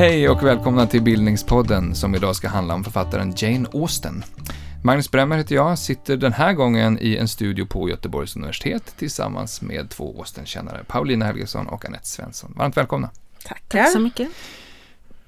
Hej och välkomna till Bildningspodden som idag ska handla om författaren Jane Austen. Magnus Bremmer heter jag, sitter den här gången i en studio på Göteborgs universitet tillsammans med två Austen-kännare, Paulina Helgesson och Anette Svensson. Varmt välkomna. Tackar. Tack så mycket.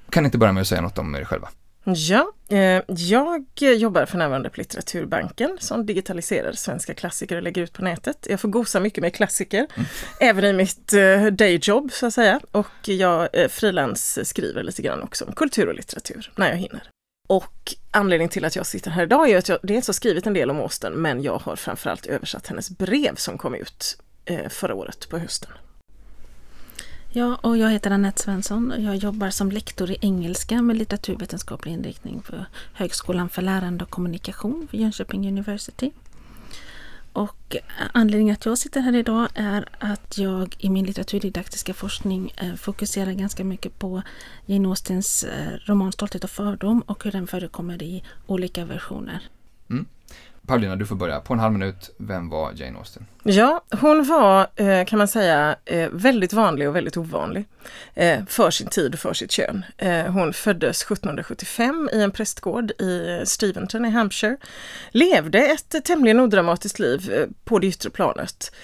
Kan ni inte börja med att säga något om er själva? Ja, eh, jag jobbar för närvarande på Litteraturbanken som digitaliserar svenska klassiker och lägger ut på nätet. Jag får gosa mycket med klassiker, mm. även i mitt eh, dayjob så att säga. Och jag eh, frilansskriver lite grann också om kultur och litteratur när jag hinner. Och anledningen till att jag sitter här idag är att jag dels har skrivit en del om Austen, men jag har framförallt översatt hennes brev som kom ut förra året på hösten. Ja, och jag heter Anette Svensson. och Jag jobbar som lektor i engelska med litteraturvetenskaplig inriktning på Högskolan för lärande och kommunikation vid Jönköping University. Och anledningen att jag sitter här idag är att jag i min litteraturdidaktiska forskning eh, fokuserar ganska mycket på Jane Austens eh, roman Stolthet och fördom och hur den förekommer i olika versioner. Mm. Paulina, du får börja. På en halv minut, vem var Jane Austen? Ja, hon var eh, kan man säga eh, väldigt vanlig och väldigt ovanlig eh, för sin tid och för sitt kön. Hon föddes 1775 i en prästgård i Steventon i Hampshire. Levde ett tämligen odramatiskt liv på det yttre planet.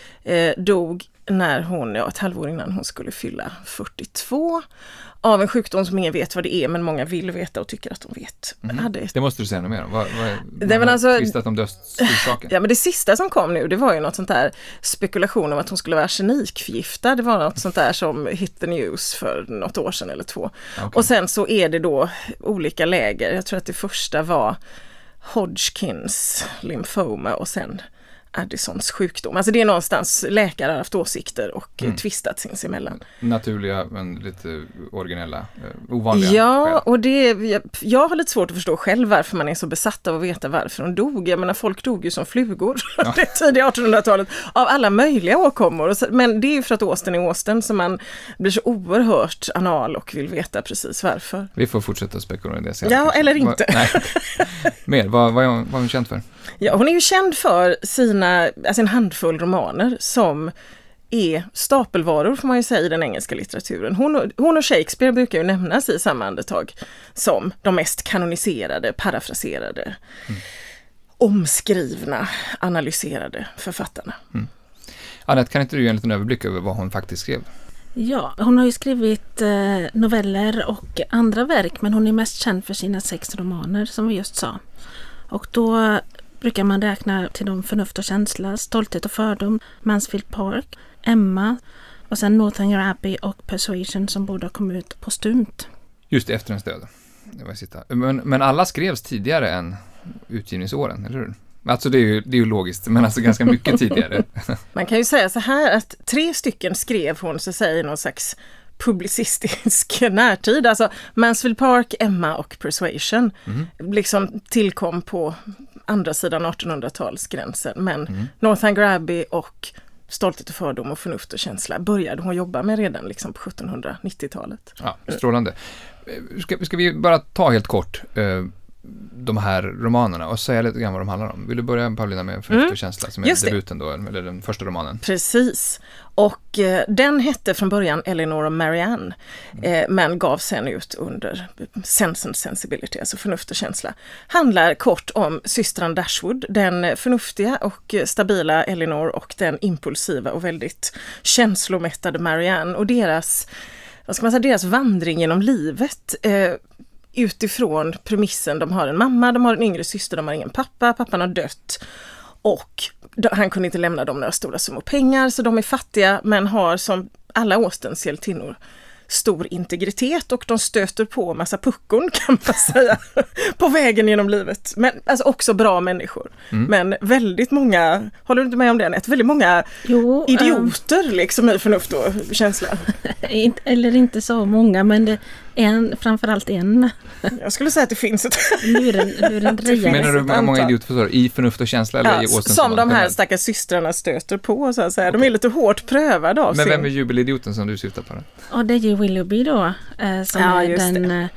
Dog när hon, ja, ett halvår innan hon skulle fylla 42 av en sjukdom som ingen vet vad det är men många vill veta och tycker att de vet. Mm. Hade. Det måste du säga något mer om. Vad, vad, det, men alltså, tvistat om dödsorsaken? Ja men det sista som kom nu det var ju något sånt där spekulation om att hon skulle vara arsenikförgiftad. Det var något sånt där som hit the news för något år sedan eller två. Okay. Och sen så är det då olika läger. Jag tror att det första var Hodgkins lymfoma och sen Addisons sjukdom. Alltså det är någonstans läkare har haft åsikter och mm. tvistat sinsemellan. Naturliga men lite originella, eh, ovanliga Ja, skäl. och det, jag, jag har lite svårt att förstå själv varför man är så besatt av att veta varför hon dog. Jag menar folk dog ju som flugor ja. det tidiga 1800-talet av alla möjliga åkommor. Men det är ju för att Austen är Austen som man blir så oerhört anal och vill veta precis varför. Vi får fortsätta spekulera i det senare. Ja, eller inte. Va, nej. Mer, vad, vad, vad är hon känd för? Ja, hon är ju känd för sina, alltså en handfull romaner som är stapelvaror får man ju säga i den engelska litteraturen. Hon och, hon och Shakespeare brukar ju nämnas i samma andetag som de mest kanoniserade, parafraserade, mm. omskrivna, analyserade författarna. Mm. Anette, kan inte du ge en liten överblick över vad hon faktiskt skrev? Ja, hon har ju skrivit eh, noveller och andra verk men hon är mest känd för sina sex romaner som vi just sa. Och då brukar man räkna till de Förnuft och känsla, Stolthet och fördom, Mansfield Park, Emma och sen Northanger Abbey och Persuasion som båda kom ut postumt. Just efter hennes död. Men, men alla skrevs tidigare än utgivningsåren, eller hur? Alltså det är, ju, det är ju logiskt, men alltså ganska mycket tidigare. Man kan ju säga så här att tre stycken skrev hon så säger någon slags publicistisk närtid. Alltså Mansfield Park, Emma och Persuasion mm. liksom tillkom på andra sidan 1800-talsgränsen. Men mm. Northanger Abbey och Stolthet och fördom och förnuft och känsla började hon jobba med redan liksom på 1790-talet. Ja, strålande. Ska, ska vi bara ta helt kort eh, de här romanerna och säga lite grann vad de handlar om. Vill du börja Paulina med Förnuft mm. och känsla som är Just debuten då, eller den första romanen? Precis. Och eh, den hette från början Eleanor och Marianne mm. eh, men gavs sen ut under Sense and Sensibility, alltså förnuft och känsla. Handlar kort om systran Dashwood, den förnuftiga och stabila Eleanor och den impulsiva och väldigt känslomättade Marianne och deras vad ska man säga, deras vandring genom livet. Eh, utifrån premissen, de har en mamma, de har en yngre syster, de har ingen pappa, pappan har dött. Och han kunde inte lämna dem några stora summor pengar så de är fattiga men har som alla Austens hjältinnor stor integritet och de stöter på massa puckon kan man säga på vägen genom livet. Men alltså också bra människor. Mm. Men väldigt många, håller du inte med om det Anette? Väldigt många jo, idioter um... liksom i förnuft och känsla. Eller inte så många men det, en, framförallt en. Jag skulle säga att det finns ett... lurendrejare. Menar du hur många idioter förstår I förnuft och känsla eller ja, i Som, som de här stackars systrarna stöter på så att säga. De är lite hårt prövade av Men vem är jubelidioten som du syftar på? Ja, det är ju Willoughby då. Eh, som ja, är den... Det. Eh,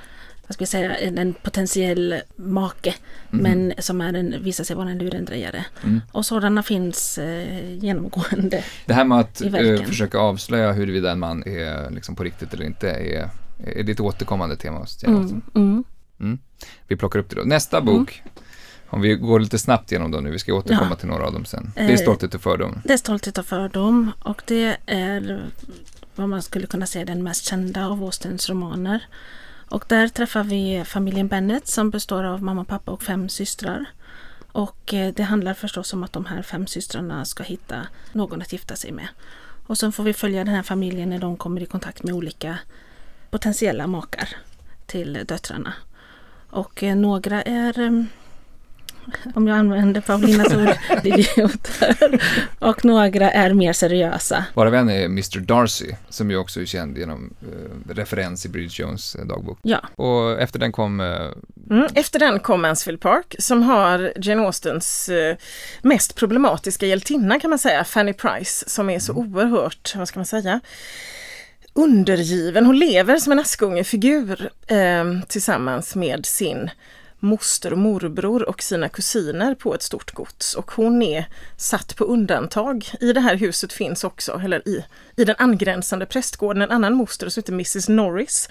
vad ska jag säga, en potentiell make. Mm. Men som är en, visar sig vara en lurendrejare. Mm. Och sådana finns eh, genomgående Det här med att eh, försöka avslöja huruvida en man är liksom på riktigt eller inte är är det ett återkommande tema hos Jane Austen. Mm, mm. Vi plockar upp det då. Nästa bok, om vi går lite snabbt igenom dem nu, vi ska återkomma Ja. till några av dem sen. Det är Eh, Stolthet och fördom. Det är Stolthet och fördom och det är vad man skulle kunna säga den mest kända av Austens romaner. Och där träffar vi familjen Bennet som består av mamma, pappa och fem systrar. Och eh, det handlar förstås om att de här fem systrarna ska hitta någon att gifta sig med. Och sen får vi följa den här familjen när de kommer i kontakt med olika potentiella makar till döttrarna. Och eh, några är eh, om jag använder Paulinas ord, idioter. Och några är mer seriösa. Våra vän är Mr Darcy, som ju också är känd genom eh, referens i Bridget Jones eh, dagbok. Ja, Och efter den kom eh, Mm. Efter den kom Mansfield Park som har Jane Austens eh, mest problematiska hjältinna kan man säga, Fanny Price, som är så oerhört, vad ska man säga, undergiven. Hon lever som en Askungefigur eh, tillsammans med sin moster och morbror och sina kusiner på ett stort gods och hon är satt på undantag. I det här huset finns också, eller i, i den angränsande prästgården, en annan moster som heter Mrs Norris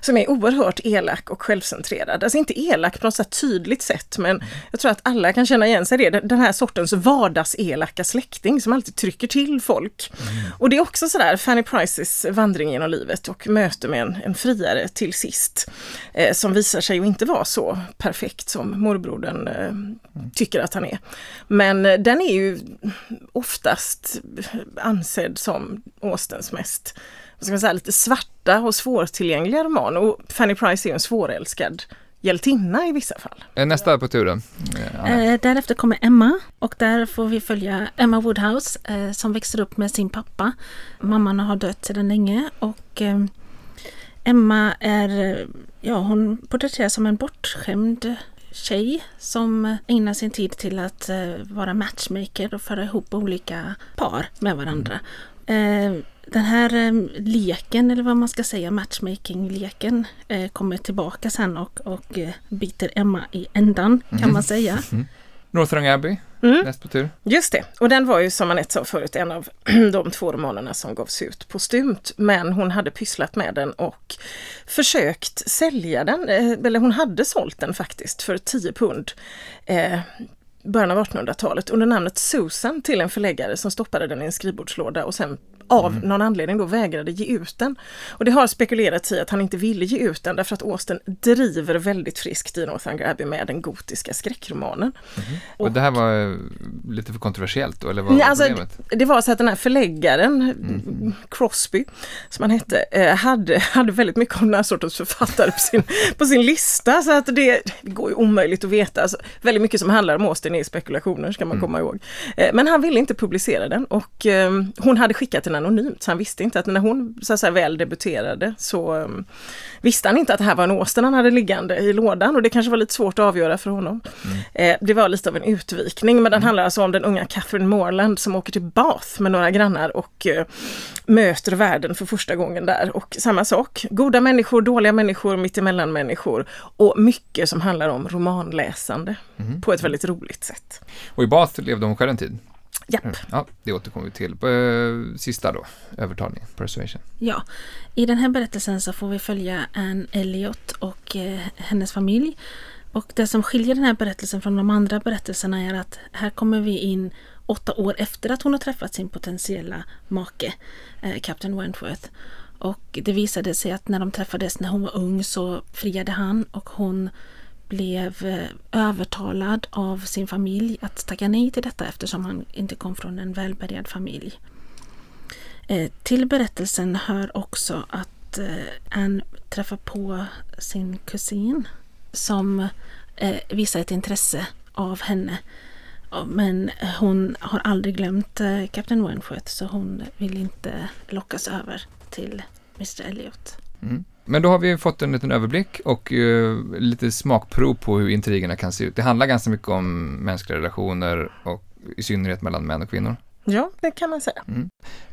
som är oerhört elak och självcentrerad. Alltså inte elak på något så tydligt sätt men jag tror att alla kan känna igen sig i det. Den här sortens vardagselaka släkting som alltid trycker till folk. Och det är också sådär Fanny Prices vandring genom livet och möte med en, en friare till sist. Eh, som visar sig ju inte vara så perfekt som morbrodern eh, tycker att han är. Men eh, den är ju oftast ansedd som Austens mest vad ska man säga, lite svarta och svårtillgängliga roman. Och Fanny Price är en svårälskad hjältinna i vissa fall. eh, nästa på turen. Eh, eh, därefter kommer Emma och där får vi följa Emma Woodhouse eh, som växer upp med sin pappa. Mamman har dött sedan länge och eh, Emma är, eh, ja hon porträtteras som en bortskämd tjej som ägnar sin tid till att eh, vara matchmaker och föra ihop olika par med varandra. Eh, den här eh, leken, eller vad man ska säga, matchmaking-leken, eh, kommer tillbaka sen och, och eh, biter Emma i ändan, kan man säga. Northrang Abbey, Mm. näst på tur. Just det, och den var ju som Anette sa förut en av de två romanerna som gavs ut postumt. Men hon hade pysslat med den och försökt sälja den, eh, eller hon hade sålt den faktiskt för 10 pund. Eh, början av 1800-talet under namnet Susan till en förläggare som stoppade den i en skrivbordslåda och sen av någon anledning då vägrade ge ut den. Och det har spekulerats i att han inte ville ge ut den därför att Austen driver väldigt friskt i Northanger Abbey med den gotiska skräckromanen. Och det här var eh, lite för kontroversiellt då, eller vad Nej, var alltså, problemet? det var så att den här förläggaren, Crosby, som han hette, eh, hade, hade väldigt mycket av den här sortens författare på sin, på sin lista. Så att det, det går ju omöjligt att veta. Alltså, väldigt mycket som handlar om Austen är spekulationer, ska man komma ihåg. Eh, Men han ville inte publicera den och hon hade skickat den anonymt, så han visste inte att när hon så att säga, väl debuterade så eh, visste han inte att det här var en Austen han hade liggande i lådan och det kanske var lite svårt att avgöra för honom. Eh, det var lite av en utvikning, men den handlar alltså om den unga Catherine Morland som åker till Bath med några grannar och eh, möter världen för första gången där. Och samma sak, goda människor, dåliga människor, mittemellan människor och mycket som handlar om romanläsande på ett väldigt roligt sätt. Och i Bath levde hon själv en tid. Japp. Ja, det återkommer vi till. Eh, Sista då, övertalning, persuasion. Ja, i den här berättelsen så får vi följa Anne Elliot och eh, hennes familj. Och det som skiljer den här berättelsen från de andra berättelserna är att här kommer vi in åtta år efter att hon har träffat sin potentiella make, eh, Captain Wentworth. Och det visade sig att när de träffades när hon var ung så friade han och hon blev eh, övertalad av sin familj att tacka nej till detta eftersom han inte kom från en välbärgad familj. Eh, till berättelsen hör också att eh, Anne träffar på sin kusin som visar ett intresse av henne. Men hon har aldrig glömt Kapten Captain Wentworth så hon vill inte lockas över till Mr Elliot. Mm. Men då har vi fått en liten överblick och uh, lite smakprov på hur intrigerna kan se ut. Det handlar ganska mycket om mänskliga relationer och i synnerhet mellan män och kvinnor. Ja, det kan man säga.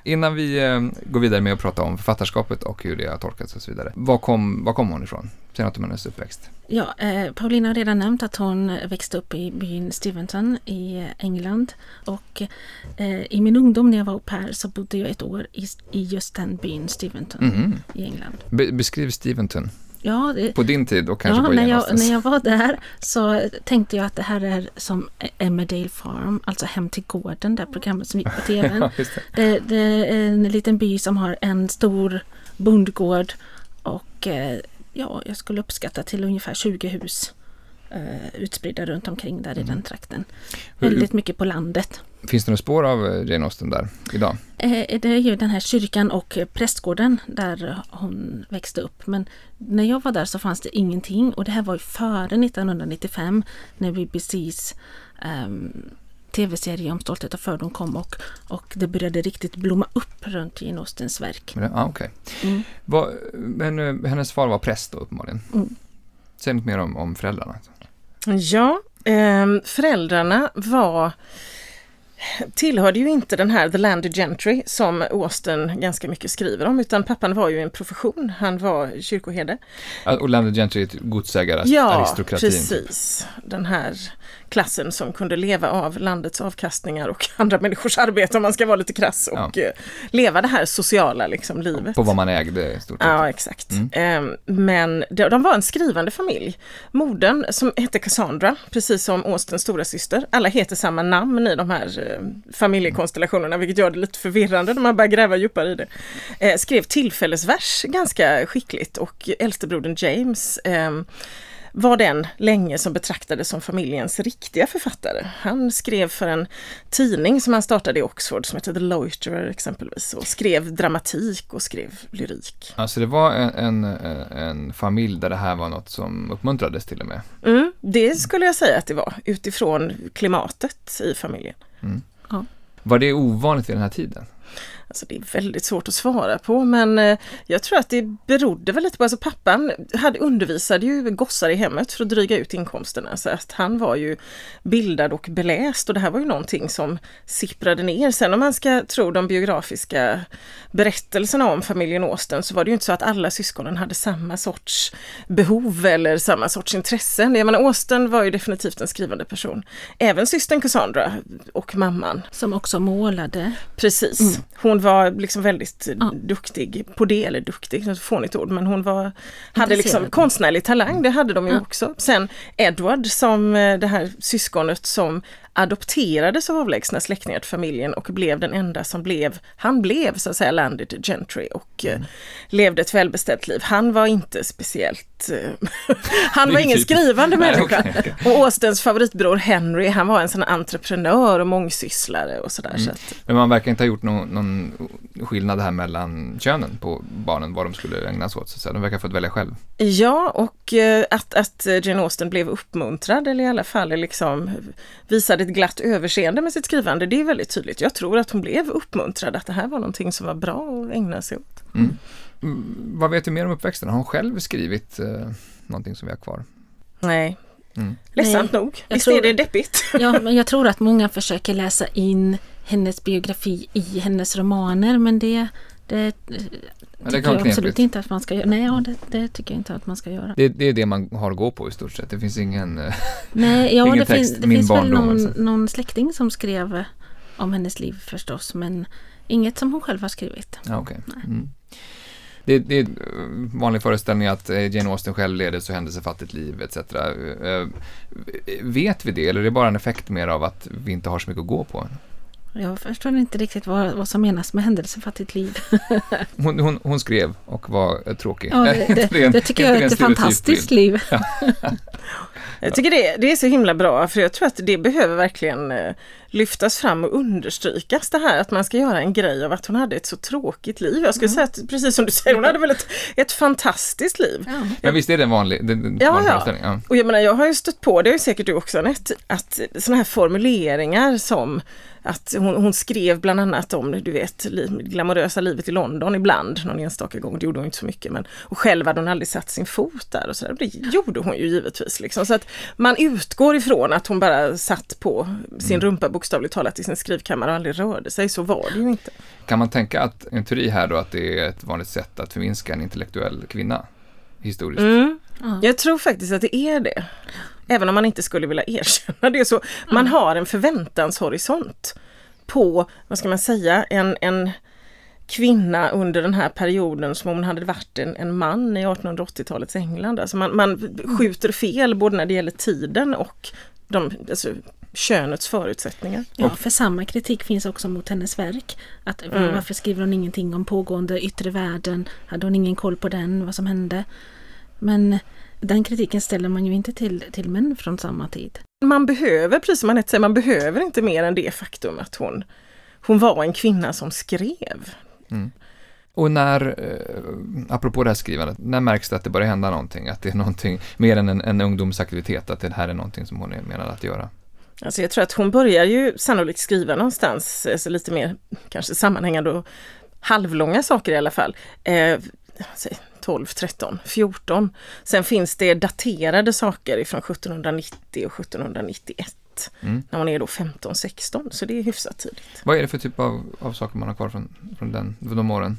Innan vi eh, går vidare med att prata om författarskapet och hur det har tolkats och så vidare. Var kom, var kom hon ifrån? Säg något om hennes uppväxt. Ja, eh, Paulina har redan nämnt att hon växte upp i byn Steventon i England. Och eh, i min ungdom när jag var au pair så bodde jag ett år i, i just den byn Steventon Mhm. i England. Be- beskriv Steventon. Ja, det, På din tid och kanske ja på när, jag, när jag var där så tänkte jag att det här är som Emmerdale Farm, alltså Hem till gården, det programmet som gick på tv. Ja, det. Det, det är en liten by som har en stor bondgård och eh, ja, jag skulle uppskatta till ungefär 20 hus utspridda runt omkring där i den trakten. Hur- Väldigt mycket på landet. Finns det några spår av eh, Jane Austen där idag? Eh, det är ju den här kyrkan och eh, prästgården där hon växte upp. Men när jag var där så fanns det ingenting och det här var ju före 1995 när BBCs ehm, tv-serie om stolthet och fördom kom och, och det började riktigt blomma upp runt Jane Austens verk. Ah, okej. Mm. Vad- Men eh, hennes far var präst då uppenbarligen. Mm. Säg något mer om, om föräldrarna. Ja, ehm, föräldrarna var tillhörde ju inte den här The Landed Gentry som Austen ganska mycket skriver om utan pappan var ju en profession, han var kyrkoherde. Och Landed Gentry är godsägare, Ja, aristokratin. typ. precis. Den här klassen som kunde leva av landets avkastningar och andra människors arbete om man ska vara lite krass och eh, leva det här sociala liksom, livet. På vad man ägde i stort sett. Ja, exakt. Mm. Ehm, Men de, de var en skrivande familj. Modern som hette Cassandra, precis som Austens stora syster. Alla heter samma namn i de här eh, familjekonstellationerna, vilket gör det lite förvirrande när man börjar gräva djupare i det. Eh, skrev tillfällesvers ganska skickligt och äldstebrodern James ehm, var den länge som betraktades som familjens riktiga författare. Han skrev för en tidning som han startade i Oxford som heter The Loiterer exempelvis och skrev dramatik och skrev lyrik. Alltså det var en, en, en familj där det här var något som uppmuntrades till och med. Mm, det skulle jag säga att det var utifrån klimatet i familjen. Var det ovanligt vid den här tiden? Alltså det är väldigt svårt att svara på men eh, jag tror att det berodde väl lite på, alltså pappan hade undervisade ju gossar i hemmet för att dryga ut inkomsterna så att han var ju bildad och beläst och det här var ju någonting som sipprade ner. Sen om man ska tro de biografiska berättelserna om familjen Austen så var det ju inte så att alla syskonen hade samma sorts behov eller samma sorts intressen. Jag menar Austen var ju definitivt en skrivande person. Även systern Cassandra och mamman. Som också målade. Precis. Hon var liksom väldigt Ja. duktig på det, eller duktig, ett fånigt ord, men hon var, hade liksom konstnärlig talang, det hade de ju Ja. också. Sen Edward som eh, det här syskonet som adopterades av avlägsna släktingar till familjen och blev den enda som blev, han blev så att säga landed gentry och Mm. eh, levde ett välbeställt liv. Han var inte speciellt, eh, han var ingen typiskt. skrivande Nej, människa. okej, okej. Och Austens favoritbror Henry, han var en sån entreprenör och mångsysslare och sådär. Mm. Så att, Men man verkar inte ha gjort någon, någon skillnad här mellan könen på barnen, vad de skulle ägna sig åt. Så. De verkar ha fått välja själv. Ja, och eh, att, att Jane Austen blev uppmuntrad eller i alla fall liksom visade ett glatt överseende med sitt skrivande, det är väldigt tydligt. Jag tror att hon blev uppmuntrad, att det här var någonting som var bra att ägna sig åt. Mm. Mm, vad vet du mer om uppväxten? Har hon själv skrivit eh, någonting som vi har kvar? Nej, Mm. ledsamt Nej, nog. jag Visst tror- är det deppigt? Ja, men jag tror att många försöker läsa in hennes biografi i hennes romaner men det, det, det tycker kan vara jag absolut inte att man ska göra. Nej, ja, det, det tycker jag inte att man ska göra. Det, det är det man har att gå på i stort sett. Det finns ingen... eh, Nej, ja, Ingen det, text, finns, det min finns väl någon, alltså. någon släkting som skrev eh, om hennes liv förstås men inget som hon själv har skrivit. Ja, okej. Mm. Det, det är en vanlig föreställning att eh, Jane Austen själv leder så händelsefattigt liv etc. Eh, Vet vi det eller är det bara en effekt mer av att vi inte har så mycket att gå på? Jag förstår inte riktigt vad, vad som menas med händelsefattigt liv. Hon, hon, hon skrev och var eh, tråkig. Ja, det, det, en- det tycker inte jag är ett fantastiskt bild. liv. Jag tycker det, det är så himla bra för jag tror att det behöver verkligen eh, lyftas fram och understrykas det här att man ska göra en grej av att hon hade ett så tråkigt liv. Jag skulle säga att precis som du säger, hon hade väl ett, ett fantastiskt liv. Ja. Men visst är det en vanlig, det, det, Ja, vanlig ja. Ja. Och jag menar, jag har ju stött på, det har ju säkert du också Anette, att sådana här formuleringar som att hon, hon, skrev bland annat om, du vet, glamorösa livet i London ibland, någon enstaka gång, det gjorde hon inte så mycket, men och själv hade hon aldrig satt sin fot där och så där. Det gjorde hon ju givetvis. Liksom. Så att man utgår ifrån att hon bara satt på sin mm. rumpa bokstavligt talat i sin skrivkammare och aldrig rörde sig, så var det ju inte. Kan man tänka att en teori här då att det är ett vanligt sätt att förminska en intellektuell kvinna? Historiskt. Mm. Jag tror faktiskt att det är det. Även om man inte skulle vilja erkänna det så. Man har en förväntanshorisont på, vad ska man säga, en, en kvinna under den här perioden som om hon hade varit en, en man i 1880-talets England. Alltså man, man skjuter fel både när det gäller tiden och de, alltså, könets förutsättningar. Ja, för samma kritik finns också mot hennes verk. Att mm. Varför skriver hon ingenting om pågående yttre världen? Hade hon ingen koll på den, vad som hände? Men den kritiken ställer man ju inte till, till män från samma tid. Man behöver, precis som Anette säger, man behöver inte mer än det faktum att hon, hon var en kvinna som skrev. Mm. Och när, eh, apropå det här skrivandet, när märks det att det börjar hända någonting? Att det är någonting mer än en, en ungdomsaktivitet, att det här är någonting som hon är menad att göra? Alltså jag tror att hon börjar ju sannolikt skriva någonstans, alltså lite mer kanske sammanhängande och halvlånga saker i alla fall. Eh, 12, 13, 14. Sen finns det daterade saker från 1790 och 1791. Mm. När hon är då 15, 16, så det är hyfsat tidigt. Vad är det för typ av, av saker man har kvar från, från den, de åren?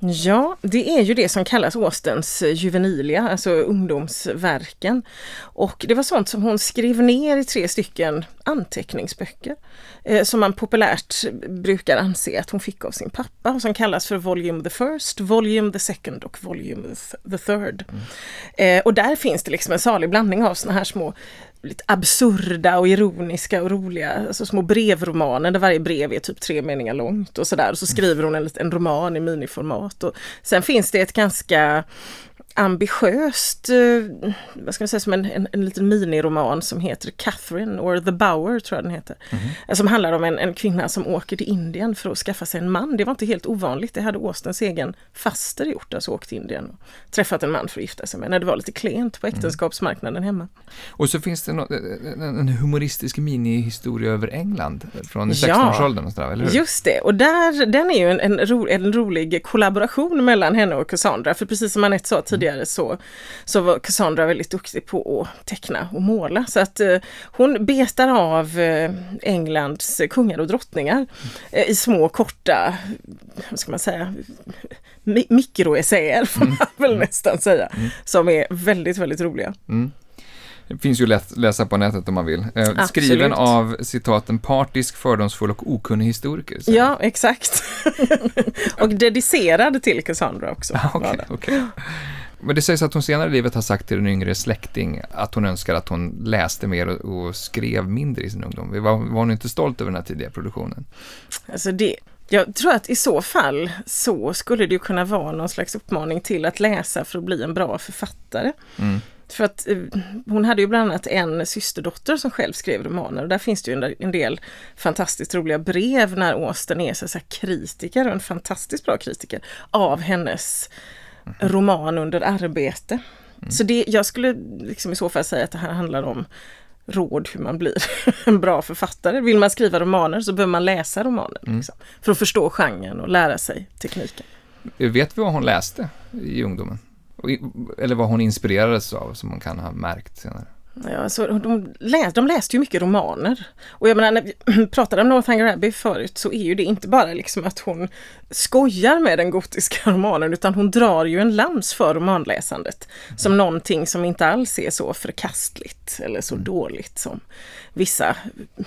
Ja, det är ju det som kallas Austens juvenilia, alltså ungdomsverken. Och det var sånt som hon skrev ner i tre stycken anteckningsböcker eh, som man populärt brukar anse att hon fick av sin pappa och som kallas för Volume the First, Volume the Second och Volume the Third. Mm. Eh, och där finns det liksom en salig blandning av såna här små lite absurda och ironiska och roliga, alltså små brevromaner där varje brev är typ tre meningar långt och sådär. Och så skriver hon en, en roman i miniformat. Och sen finns det ett ganska ambitiöst, eh, vad ska man säga, som en, en, en liten miniroman som heter Catherine, or The Bower tror jag den heter. Mm. Som handlar om en, en kvinna som åker till Indien för att skaffa sig en man. Det var inte helt ovanligt, det hade Austens egen faster gjort, alltså åkt till Indien och träffat en man för att gifta sig med, när det var lite klent på mm. äktenskapsmarknaden hemma. Och så finns det no en humoristisk minihistoria över England från 16-årsåldern och sådär, eller hur? Just det, och där, den är ju en, en, ro, en rolig kollaboration mellan henne och Cassandra, för precis som Anette sa tidigare tidigare så, så var Cassandra väldigt duktig på att teckna och måla. Så att eh, hon betar av eh, Englands kungar och drottningar eh, i små korta, vad ska man säga, mikroessäer får mm. man väl mm. nästan säga, mm. som är väldigt, väldigt roliga. Mm. Det finns ju lätt läsa på nätet om man vill. Eh, skriven av citaten partisk, fördomsfull och okunnig historiker. Så. Ja, exakt. och dedicerad till Cassandra också. Ah, okay, okay. Men det sägs att hon senare i livet har sagt till en yngre släkting att hon önskar att hon läste mer och, och skrev mindre i sin ungdom. Var, var hon inte stolt över den här tidiga produktionen? Alltså det, jag tror att i så fall så skulle det kunna vara någon slags uppmaning till att läsa för att bli en bra författare. Mm. För att eh, hon hade ju bland annat en systerdotter som själv skrev romaner och där finns det ju en del fantastiskt roliga brev när Austen är så, så kritiker och en fantastiskt bra kritiker av hennes roman under arbete. Mm. Så det, jag skulle liksom i så fall säga att det här handlar om råd hur man blir en bra författare. Vill man skriva romaner så behöver man läsa romaner mm. liksom, för att förstå genren och lära sig tekniken. Vet vi vad hon läste i ungdomen? Eller vad hon inspirerades av som man kan ha märkt senare? Ja, alltså, de, läs, de läste ju mycket romaner. Och jag menar, när vi pratade om Northanger Abbey förut så är ju det inte bara liksom att hon skojar med den gotiska romanen utan hon drar ju en lans för romanläsandet. Som någonting som inte alls är så förkastligt eller så mm. dåligt som vissa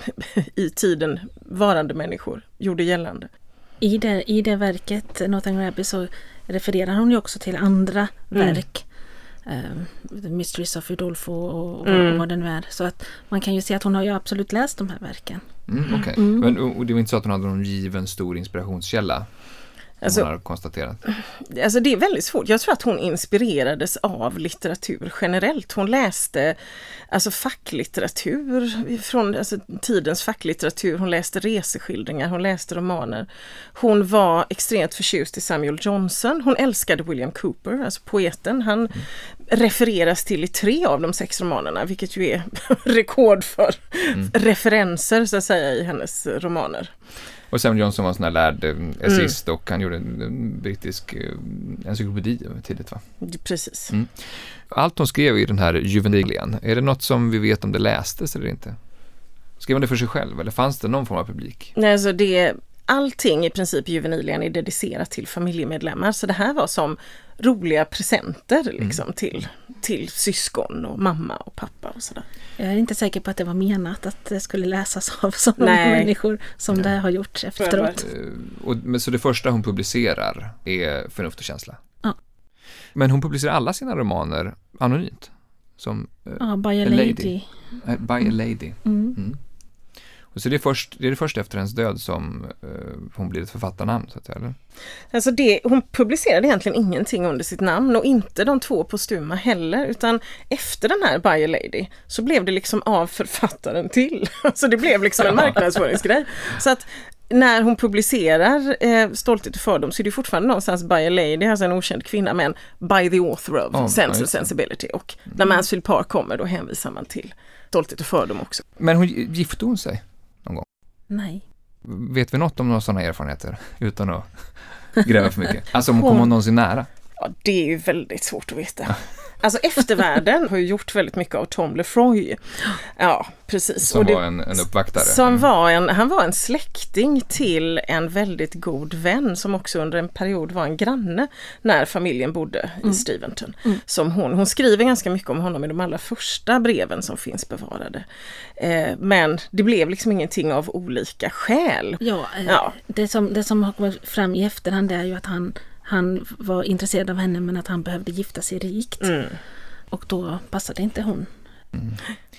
i tiden varande människor gjorde gällande. I det, i det verket, Northanger Abbey, så refererar hon ju också till andra mm. verk The Mysteries of Udolfo och, mm. vad det nu är. Så att man kan ju se att hon har ju absolut läst de här verken. Mm, okay. mm. Men och det var inte så att hon hade någon given stor inspirationskälla? Alltså, hon har konstaterat. Alltså det är väldigt svårt. Jag tror att hon inspirerades av litteratur generellt. Hon läste alltså facklitteratur från alltså, tidens facklitteratur. Hon läste reseskildringar, hon läste romaner. Hon var extremt förtjust i Samuel Johnson. Hon älskade William Cooper, alltså poeten. Han mm. refereras till i tre av de sex romanerna, vilket ju är rekord för mm. referenser så att säga i hennes romaner. Och Sam Johnson var en sån här lärd eh, essist mm. och han gjorde en brittisk eh, encyklopedi tidigt va? Precis. Mm. Allt hon skrev i den här Juvenilian, är det något som vi vet om det lästes eller inte? Skrev hon det för sig själv eller fanns det någon form av publik? Nej, alltså det, allting i princip i Juvenilian är dedicerat till familjemedlemmar så det här var som roliga presenter mm. liksom mm. till, till syskon och mamma och pappa och sådär. Jag är inte säker på att det var menat att det skulle läsas av så många Nej. människor som Nej. det har gjort efteråt. Eh, och, men så det första hon publicerar är Förnuft och känsla? Ja. Men hon publicerar alla sina romaner anonymt? Som uh, ja, By a, a Lady. lady. Uh, by a Lady. Mm. Mm. Och så det är, först, det är först efter hennes död som uh, hon blir ett författarnamn, så att säga, eller? Alltså det, hon publicerade egentligen ingenting under sitt namn och inte de två postuma heller, utan efter den här By a Lady så blev det liksom av författaren till. Så det blev liksom en marknadsföringsgrej. Så att när hon publicerar eh, Stolthet och fördom så är det fortfarande någonstans by a lady, alltså en okänd kvinna, men by the author of oh, Sense and Sensibility. Och när Mansfield Park kommer då hänvisar man till Stolthet och fördom också. Men hon, gifte hon sig? Nej. Vet vi något om några sådana erfarenheter utan att gräva för mycket? Alltså om hon kommer någonsin nära? Ja, det är ju väldigt svårt att veta. Alltså eftervärlden har ju gjort väldigt mycket av Tom Lefroy. Ja, precis. Som det, var en, en uppvaktare? Som mm. var en, han var en släkting till en väldigt god vän som också under en period var en granne när familjen bodde mm. i Steventon. Mm. Som hon, hon skriver ganska mycket om honom i de allra första breven som finns bevarade. Eh, men det blev liksom ingenting av olika skäl. Ja, eh, ja. Det, som, det som har kommit fram i efterhand är ju att han han var intresserad av henne men att han behövde gifta sig rikt. Mm. Och då passade inte hon. Mm.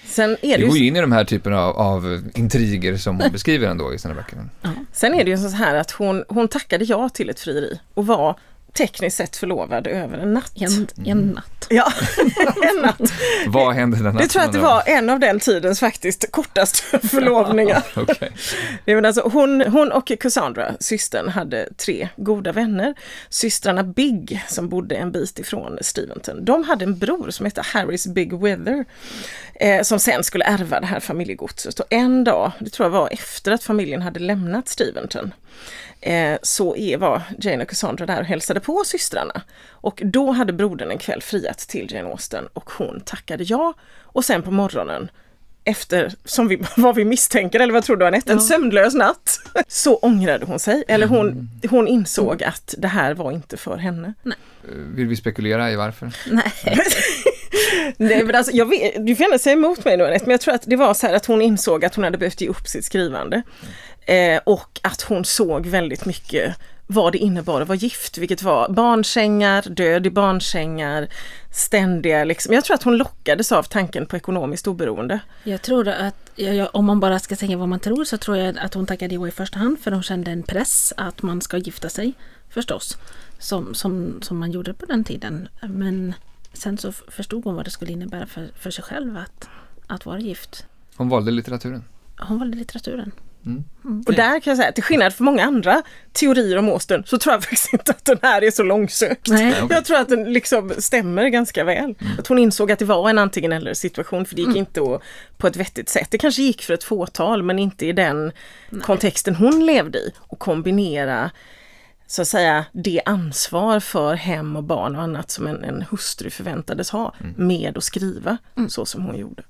Sen är det, går ju in i de här typerna av, av intriger som hon beskriver ändå i sina böcker. Ja. Sen är det ju så här att hon, hon tackade ja till ett frieri och var tekniskt sett förlovad över en natt. En, en natt. Ja, en natt. Vad hände den natten? Jag tror att det var en av den tidens faktiskt kortaste förlovningar. okay. men alltså, hon, hon och Cassandra, systern, hade tre goda vänner. Systrarna Big, som bodde en bit ifrån Steventon, de hade en bror som hette Harris Big Weather, eh, som sen skulle ärva det här familjegodset. Och en dag, det tror jag var efter att familjen hade lämnat Steventon, eh, så var Jane och Cassandra där och hälsade på systrarna. Och då hade brodern en kväll friat till Jane Austen och hon tackade ja. Och sen på morgonen efter, som vi, vad vi misstänker, eller vad tror du Anette, en ja. sömnlös natt. Så ångrade hon sig, eller hon, mm. hon insåg mm. att det här var inte för henne. Nej. Eh, vill vi spekulera i varför? Nej. Nej men alltså, jag vet, du får gärna säga emot mig nu Anette, men jag tror att det var så här att hon insåg att hon hade behövt ge upp sitt skrivande. Eh, och att hon såg väldigt mycket vad det innebar att vara gift, vilket var barnsängar, död i barnsängar, ständiga liksom. Jag tror att hon lockades av tanken på ekonomiskt oberoende. Jag tror att, om man bara ska säga vad man tror, så tror jag att hon tackade ja i första hand för hon kände en press att man ska gifta sig, förstås. Som, som, som man gjorde på den tiden. Men sen så förstod hon vad det skulle innebära för, för sig själv att, att vara gift. Hon valde litteraturen? Hon valde litteraturen. Mm. Mm. Och där kan jag säga, till skillnad från många andra teorier om Austen så tror jag faktiskt inte att den här är så långsökt. Nej. Jag tror att den liksom stämmer ganska väl. Mm. Att hon insåg att det var en antingen eller situation för det gick mm. inte att, på ett vettigt sätt. Det kanske gick för ett fåtal men inte i den Nej. kontexten hon levde i. Och kombinera så att säga det ansvar för hem och barn och annat som en, en hustru förväntades ha mm. med att skriva mm. så som hon gjorde.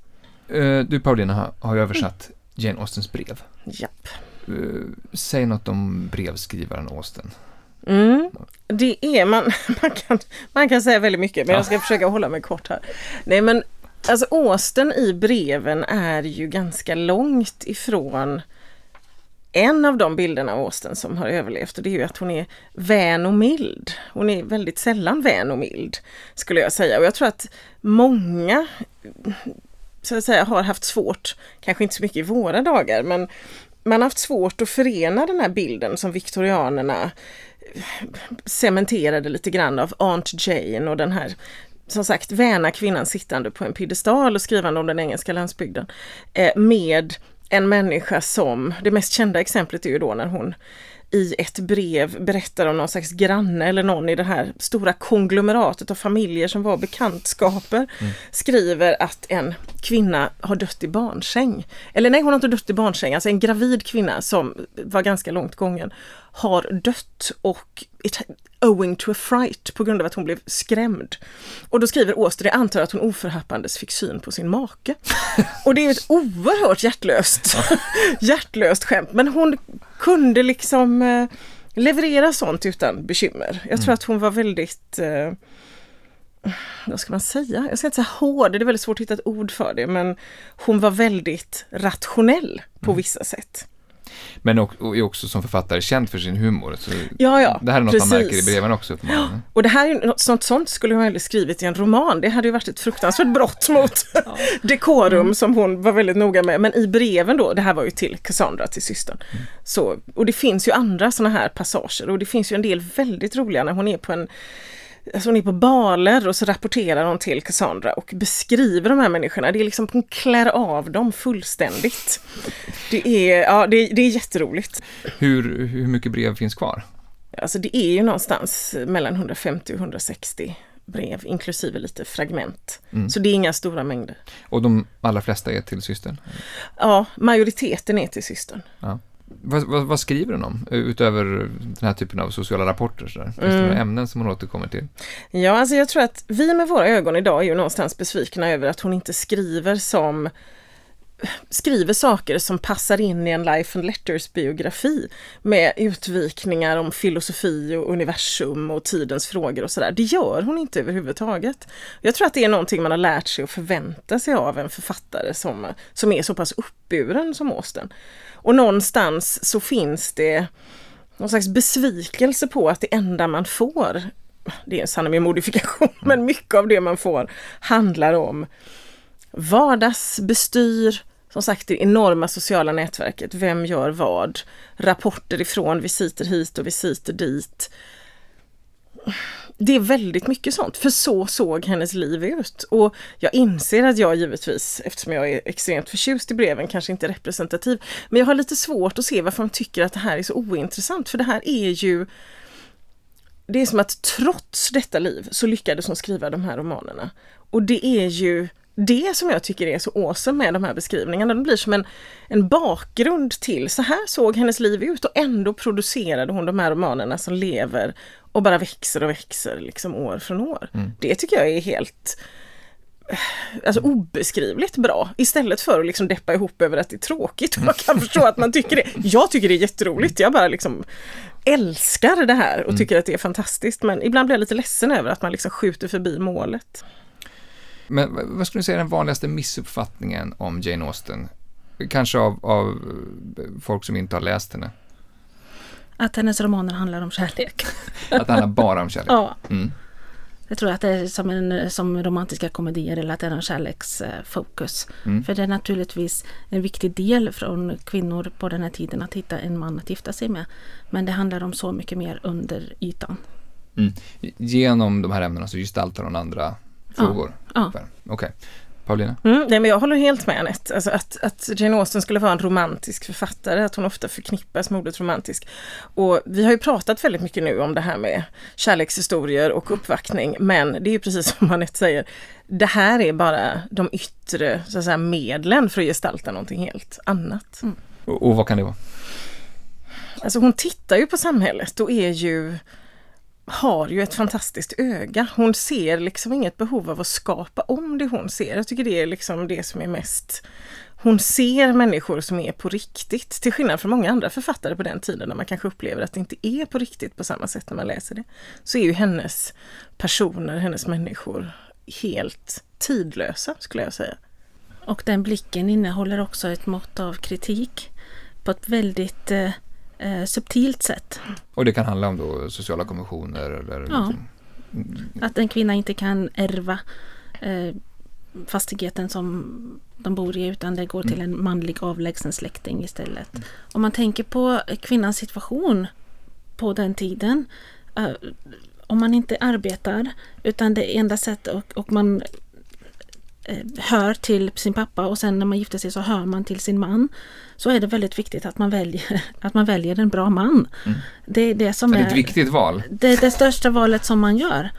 Uh, du Paulina har, har översatt Jane Austens brev. Japp. Uh, säg något om brevskrivaren Austen. Mm, det är man, man kan, man kan säga väldigt mycket men jag ska försöka hålla mig kort här. Nej men alltså Austen i breven är ju ganska långt ifrån en av de bilderna av Austen som har överlevt och det är ju att hon är vän och mild. Hon är väldigt sällan vän och mild skulle jag säga och jag tror att många så att säga, har haft svårt, kanske inte så mycket i våra dagar, men man har haft svårt att förena den här bilden som viktorianerna eh, cementerade lite grann av Aunt Jane och den här som sagt väna kvinnan sittande på en piedestal och skrivande om den engelska landsbygden. Eh, med en människa som, det mest kända exemplet är ju då när hon i ett brev berättar om någon slags granne eller någon i det här stora konglomeratet av familjer som var bekantskaper. Mm. Skriver att en kvinna har dött i barnsäng. Eller nej, hon har inte dött i barnsäng, alltså en gravid kvinna som var ganska långt gången har dött och it, owing to a fright på grund av att hon blev skrämd. Och då skriver Åster, jag antar att hon oförhappandes fick syn på sin make. och det är ett oerhört hjärtlöst, hjärtlöst skämt men hon kunde liksom eh, leverera sånt utan bekymmer. Jag tror mm. att hon var väldigt eh, vad ska man säga? Jag ska inte säga hård, det är väldigt svårt att hitta ett ord för det, men hon var väldigt rationell på mm. vissa sätt. Men och, är också som författare känd för sin humor. Så ja, ja, det här är något precis. man märker i breven också. Ja. Och det här är något sånt, sånt skulle hon aldrig skrivit i en roman. Det hade ju varit ett fruktansvärt brott mot ja. dekorum mm. som hon var väldigt noga med. Men i breven då, det här var ju till Cassandra, till systern. Mm. Så, och det finns ju andra sådana här passager och det finns ju en del väldigt roliga när hon är på en alltså hon är på baler och så rapporterar hon till Cassandra och beskriver de här människorna. Det är liksom, hon klär av dem fullständigt. Det är, ja, det, det är jätteroligt. Hur, hur mycket brev finns kvar? Alltså det är ju någonstans mellan 150 och 160 brev inklusive lite fragment. Mm. Så det är inga stora mängder. Och de allra flesta är till systern? Ja, majoriteten är till systern. Ja. Vad, vad, vad, skriver hon om utöver den här typen av sociala rapporter? Så Finns mm. det några ämnen som hon återkommer till? Ja, alltså jag tror att vi med våra ögon idag är ju någonstans besvikna över att hon inte skriver som skriver saker som passar in i en Life and Letters biografi med utvikningar om filosofi och universum och tidens frågor och sådär. Det gör hon inte överhuvudtaget. Jag tror att det är någonting man har lärt sig att förvänta sig av en författare som, som är så pass uppburen som Austen. Och någonstans så finns det någon slags besvikelse på att det enda man får, det är en sann med modifikation, men mycket av det man får handlar om vardagsbestyr, som sagt det enorma sociala nätverket, vem gör vad, rapporter ifrån visiter hit och visiter dit. Det är väldigt mycket sånt, för så såg hennes liv ut. Och jag inser att jag givetvis, eftersom jag är extremt förtjust i breven, kanske inte är representativ. Men jag har lite svårt att se varför de tycker att det här är så ointressant, för det här är ju det är som att trots detta liv så lyckades hon skriva de här romanerna. Och det är ju det som jag tycker är så awesome med de här beskrivningarna. De blir som en, en bakgrund till, så här såg hennes liv ut och ändå producerade hon de här romanerna som lever och bara växer och växer liksom år från år. Mm. Det tycker jag är helt alltså obeskrivligt bra istället för att liksom deppa ihop över att det är tråkigt. Man kan förstå att man tycker det. Jag tycker det är jätteroligt. Jag bara liksom älskar det här och mm. tycker att det är fantastiskt. Men ibland blir jag lite ledsen över att man liksom skjuter förbi målet. Men vad skulle du säga är den vanligaste missuppfattningen om Jane Austen? Kanske av, av folk som inte har läst henne? Att hennes romaner handlar om kärlek. att det handlar bara om kärlek? Ja. Mm. Jag tror att det är som, en, som romantiska komedier eller att det är en kärleksfokus. Mm. För det är naturligtvis en viktig del från kvinnor på den här tiden att hitta en man att gifta sig med. Men det handlar om så mycket mer under ytan. Mm. Genom de här ämnena så gestaltar hon andra frågor. Ja. ja. Okej. Okay. Paulina? Mm, nej, men jag håller helt med Anette. Alltså att, att Jane Austen skulle vara en romantisk författare, att hon ofta förknippas med ordet romantisk. Och vi har ju pratat väldigt mycket nu om det här med kärlekshistorier och uppvaktning, men det är ju precis som Anette säger, det här är bara de yttre så att säga, medlen för att gestalta någonting helt annat. Mm. Och, och vad kan det vara? Alltså hon tittar ju på samhället och är ju har ju ett fantastiskt öga. Hon ser liksom inget behov av att skapa om det hon ser. Jag tycker det är liksom det som är mest hon ser människor som är på riktigt, till skillnad från många andra författare på den tiden när man kanske upplever att det inte är på riktigt på samma sätt när man läser det. Så är ju hennes personer, hennes människor helt tidlösa skulle jag säga. Och den blicken innehåller också ett mått av kritik på ett väldigt eh, eh, eh, subtilt sätt. Och det kan handla om då sociala konventioner eller? Ja. Liksom... Att en kvinna inte kan ärva eh, fastigheten som de bor i utan det går till mm. en manlig avlägsen släkting istället. Mm. Om man tänker på kvinnans situation på den tiden. Uh, om man inte arbetar utan det enda sättet och, och man eh, hör till sin pappa och sen när man gifter sig så hör man till sin man. Så är det väldigt viktigt att man väljer, att man väljer en bra man. Mm. Det är det som är, är ett viktigt val. Det det största valet som man gör.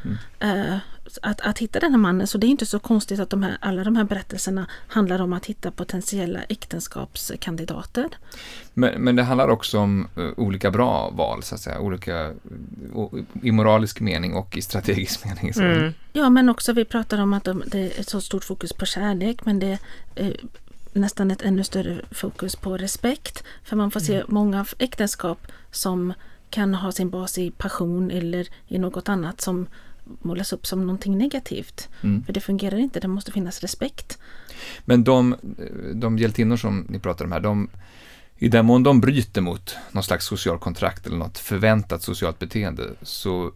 Mm. Att, att hitta den här mannen. Så det är inte så konstigt att de här, alla de här berättelserna handlar om att hitta potentiella äktenskapskandidater. Men, men det handlar också om uh, olika bra val, så att säga. Olika uh, i moralisk mening och i strategisk mening. Mm. Ja, men också vi pratar om att de, det är ett så stort fokus på kärlek, men det är uh, nästan ett ännu större fokus på respekt. För man får se mm. många äktenskap som kan ha sin bas i passion eller i något annat som målas upp som någonting negativt. Mm. För det fungerar inte, det måste finnas respekt. Men de, de hjältinnor som ni pratar om här, de, i den mån de bryter mot någon slags social kontrakt eller något förväntat socialt beteende så,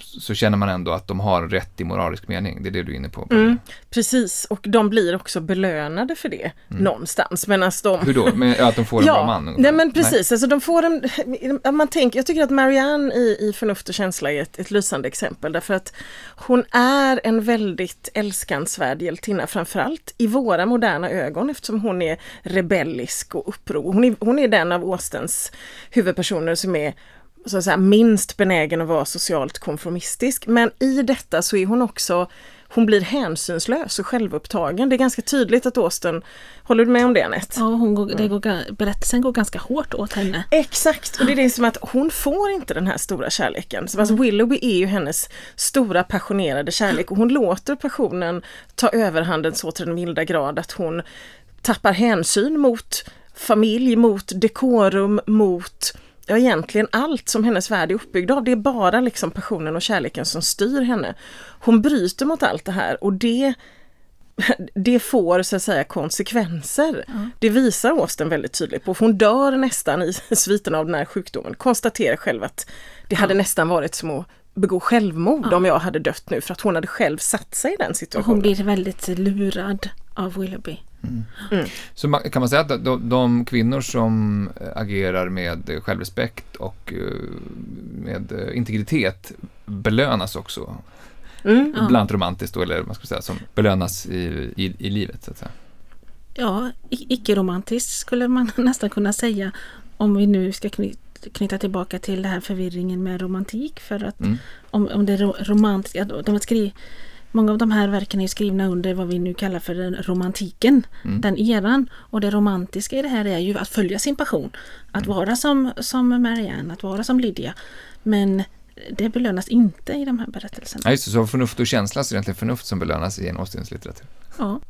så känner man ändå att de har rätt i moralisk mening. Det är det du är inne på. Mm, precis, och de blir också belönade för det mm. någonstans. Men de... Hur då? Men, att de får en ja, bra man? Nej men precis, nej. Alltså de får en... Man tänker, jag tycker att Marianne i, i Förnuft och känsla är ett, ett lysande exempel därför att hon är en väldigt älskansvärd hjältinna, framförallt i våra moderna ögon eftersom hon är rebellisk och uppror hon är, hon är den av Austens huvudpersoner som är så att säga, minst benägen att vara socialt konformistisk. Men i detta så är hon också hon blir hänsynslös och självupptagen. Det är ganska tydligt att Austen, håller du med om det Anette? Ja, hon går, det går, berättelsen går ganska hårt åt henne. Exakt, och det är det som att hon får inte den här stora kärleken. Så alltså Willoughby är ju hennes stora passionerade kärlek och hon låter passionen ta överhanden så till den milda grad att hon tappar hänsyn mot familj, mot dekorum, mot ja, egentligen allt som hennes värld är uppbyggd av. Det är bara liksom passionen och kärleken som styr henne. Hon bryter mot allt det här och det det får så att säga konsekvenser. Mm. Det visar Austen väldigt tydligt på. Hon dör nästan i sviten av den här sjukdomen. Konstaterar själv att det hade nästan varit som att begå självmord ja. om jag hade dött nu för att hon hade själv satt sig i den situationen. hon blir väldigt lurad av Willoughby. Mm. Mm. Så man, kan man säga att de, de, kvinnor som agerar med självrespekt och eh, med eh, integritet belönas också. Mm. Bland romantiskt då, eller man ska säga, som belönas i, i, i livet. Så att säga. Ja, icke-romantiskt skulle man nästan kunna säga om vi nu ska knyta knyta tillbaka till den här förvirringen med romantik. För att mm. om, om det är romantiska, de skri, många av de här verken är skrivna under vad vi nu kallar för den romantiken, mm. den eran. Och det romantiska i det här är ju att följa sin passion. Att mm. vara som, som Marianne, att vara som Lydia. Men det belönas inte i de här berättelserna. Ja, just det, så förnuft och känsla så är det egentligen förnuft som belönas i en Austens litteratur. Ja.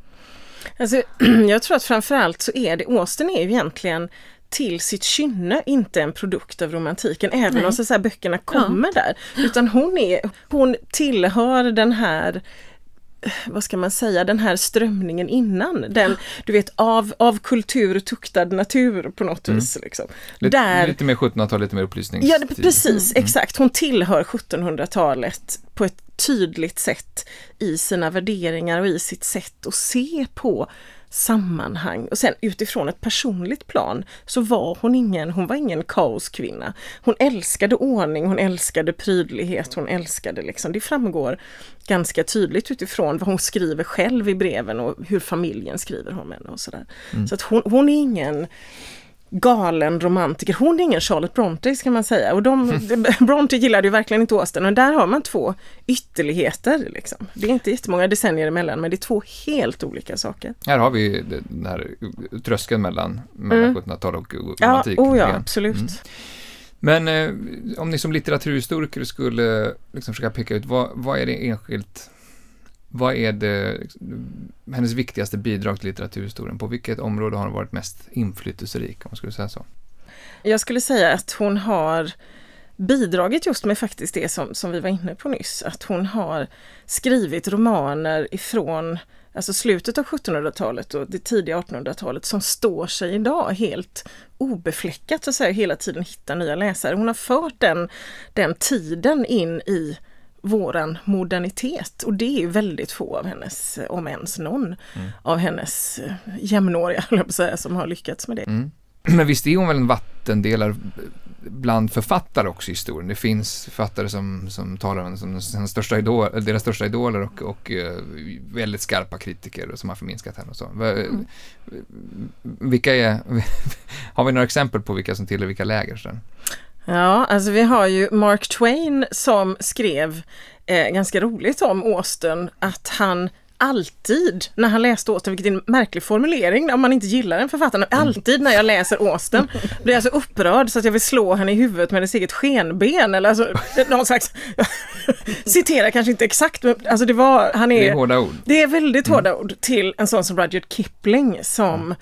Alltså, jag tror att framförallt så är det, Austen är ju egentligen till sitt kynne inte en produkt av romantiken, även Nej. om så, så här, böckerna kommer ja. där. Utan hon, är, hon tillhör den här vad ska man säga, den här strömningen innan. Den, du vet, av, av kultur tuktad natur på något mm. vis. Liksom. Lite, Där, lite mer 1700-tal, lite mer upplysningstid. Ja, precis, mm. exakt. Hon tillhör 1700-talet på ett tydligt sätt i sina värderingar och i sitt sätt att se på sammanhang och sen utifrån ett personligt plan så var hon ingen, hon var ingen kaoskvinna. Hon älskade ordning, hon älskade prydlighet, hon älskade liksom, det framgår ganska tydligt utifrån vad hon skriver själv i breven och hur familjen skriver om henne och sådär. Mm. Så att hon, hon är ingen galen romantiker. Hon är ingen Charlotte Bronte ska man säga. Och de, Bronte gillade ju verkligen inte Austen och där har man två ytterligheter. Liksom. Det är inte jättemånga decennier emellan men det är två helt olika saker. Här har vi den här tröskeln mellan, mellan mm. 1700-tal och romantik. Ja, oh ja absolut. Mm. Men eh, om ni som litteraturhistoriker skulle liksom försöka peka ut vad, vad är det enskilt vad är det, hennes viktigaste bidrag till litteraturhistorien? På vilket område har hon varit mest inflytelserik, om man skulle säga så? Jag skulle säga att hon har bidragit just med faktiskt det som, som vi var inne på nyss, att hon har skrivit romaner ifrån alltså slutet av 1700-talet och det tidiga 1800-talet som står sig idag helt obefläckat så att säga, hela tiden hittar nya läsare. Hon har fört den, den tiden in i våran modernitet och det är väldigt få av hennes, om ens någon, mm. av hennes jämnåriga, jag säga, som har lyckats med det. Mm. Men visst är hon väl en vattendelare bland författare också i historien. Det finns författare som, som talar om som sina största idol, deras största idoler och, och uh, väldigt skarpa kritiker som har förminskat henne och så. Mm. Vilka är, har vi några exempel på vilka som tillhör vilka läger? Så? Ja, alltså vi har ju Mark Twain som skrev eh, ganska roligt om Austen att han alltid när han läste Austen, vilket är en märklig formulering om man inte gillar en författare, mm. alltid när jag läser Austen blir jag så upprörd så att jag vill slå henne i huvudet med ett eget skenben eller alltså någon slags, citerar kanske inte exakt men alltså det var, han är... Det är hårda ord. Det är väldigt hårda mm. ord till en sån som Rudyard Kipling som mm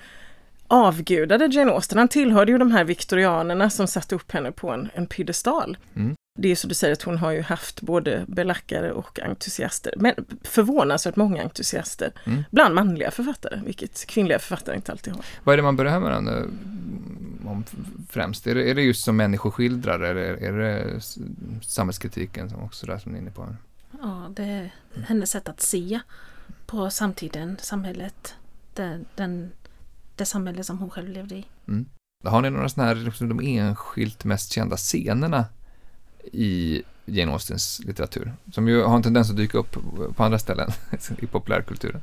avgudade Jane Austen. Han tillhörde ju de här viktorianerna som satte upp henne på en, en piedestal. Mm. Det är så du säger att hon har ju haft både belackare och entusiaster, men förvånansvärt många entusiaster mm. bland manliga författare, vilket kvinnliga författare inte alltid har. Vad är det man berömmer henne om främst? Är det, är det just som människoskildrare eller är det samhällskritiken som också där som ni är inne på? Ja, det är hennes sätt att se på samtiden, samhället, den, den det samhälle som hon själv levde i. Mm. Har ni några sådana här, liksom, de enskilt mest kända scenerna i Jane Austens litteratur? Som ju har en tendens att dyka upp på andra ställen i populärkulturen.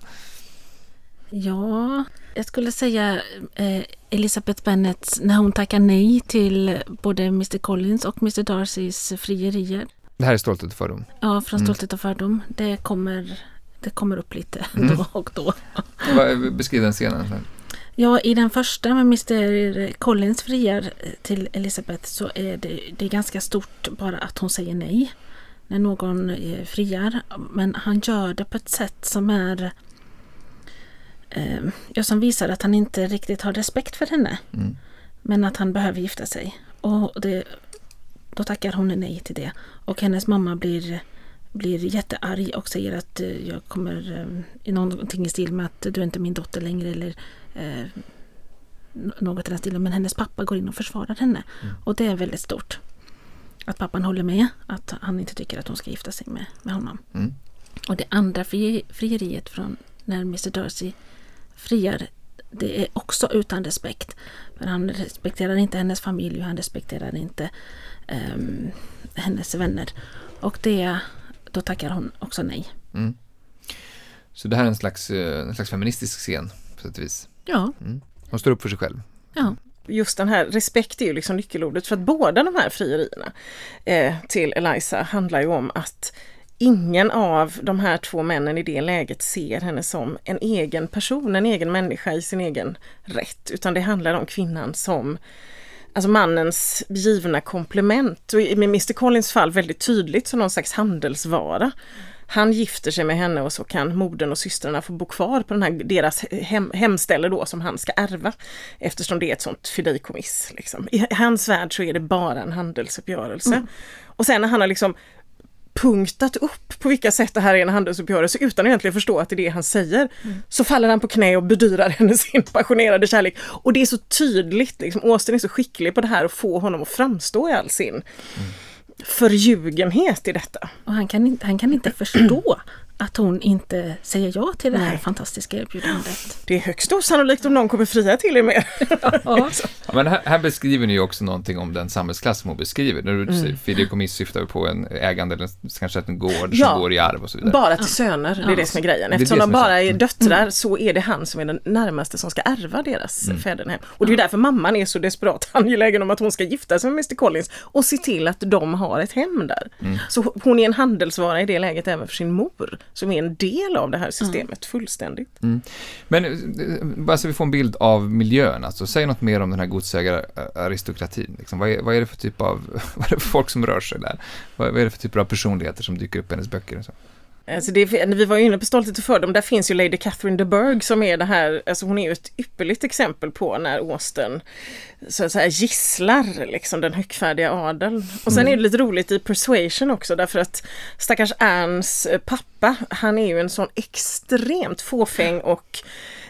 Ja, jag skulle säga eh, Elizabeth Bennet när hon tackar nej till både Mr Collins och Mr Darcys frierier. Det här är Stolthet och fördom? Ja, från mm. Stolthet och fördom. Det kommer, det kommer upp lite mm. då och då. Beskriv den scenen. Ja, i den första med Mr Collins friar till Elisabeth så är det, det är ganska stort bara att hon säger nej när någon eh, friar. Men han gör det på ett sätt som är eh, som visar att han inte riktigt har respekt för henne. Mm. Men att han behöver gifta sig. Och det, då tackar hon nej till det. Och hennes mamma blir, blir jättearg och säger att eh, jag kommer någonting i stil med att du är inte min dotter längre eller eh, något i den stilen. Men hennes pappa går in och försvarar henne. Mm. Och det är väldigt stort. Att pappan håller med. Att han inte tycker att hon ska gifta sig med, med honom. Mm. Och det andra fri, frieriet från när Mr Darcy friar. Det är också utan respekt. För han respekterar inte hennes familj och han respekterar inte um, hennes vänner. Och det, då tackar hon också nej. Mm. Så det här är en slags, eh, en slags feministisk scen på sätt och vis? Ja. Mm. Hon står upp för sig själv. Ja. Just den här respekt är ju liksom nyckelordet för att båda de här frierierna eh, till Eliza handlar ju om att ingen av de här två männen i det läget ser henne som en egen person, en egen människa i sin egen rätt, utan det handlar om kvinnan som alltså mannens givna komplement och i Mr Collins fall väldigt tydligt som någon slags handelsvara. Han gifter sig med henne och så kan modern och systrarna få bo kvar på den här, deras hem, hemställe då som han ska ärva. Eftersom det är ett sånt fideikommiss. Liksom. I hans värld så är det bara en handelsuppgörelse. Mm. Och sen när han har liksom punktat upp på vilka sätt det här är en handelsuppgörelse utan att egentligen förstå att det är det han säger. Mm. Så faller han på knä och bedyrar henne sin passionerade kärlek. Och det är så tydligt, liksom, Austin är så skicklig på det här att få honom att framstå i all sin mm förljugenhet i detta. Och han kan inte, han kan inte förstå att hon inte säger ja till det här Nej. fantastiska erbjudandet. Det är högst osannolikt om någon kommer fria till er mer. ja. men här, här, beskriver ni ju också någonting om den samhällsklass som hon beskriver. När du mm. säger fideikommiss syftar på en ägande eller kanske en gård ja, som går i arv och så vidare. Bara till söner, det är ja. det som är grejen. Eftersom är de bara är döttrar mm. så är det han som är den närmaste som ska ärva deras mm. fädernehem. Och det är därför mamman är så desperat angelägen om att hon ska gifta sig med Mr Collins och se till att de har ett hem där. Mm. Så hon är en handelsvara i det läget även för sin mor som är en del av det här systemet mm. fullständigt. Mm. Men eh, bara så vi får en bild av miljön, alltså säg något mer om den här godsägararistokratin. Liksom, vad, är, vad är det för typ av, vad är det för folk som rör sig där? Vad, vad är det för typer av personligheter som dyker upp i hennes böcker? Och så? Alltså det, vi var ju inne på Stolthet och fördom, där finns ju Lady Catherine de Bourgh som är det här, alltså hon är ju ett ypperligt exempel på när Austen så att säga gisslar liksom den högfärdiga adeln. Och sen mm. är det lite roligt i Persuasion också därför att stackars Anns pappa, han är ju en sån extremt fåfäng och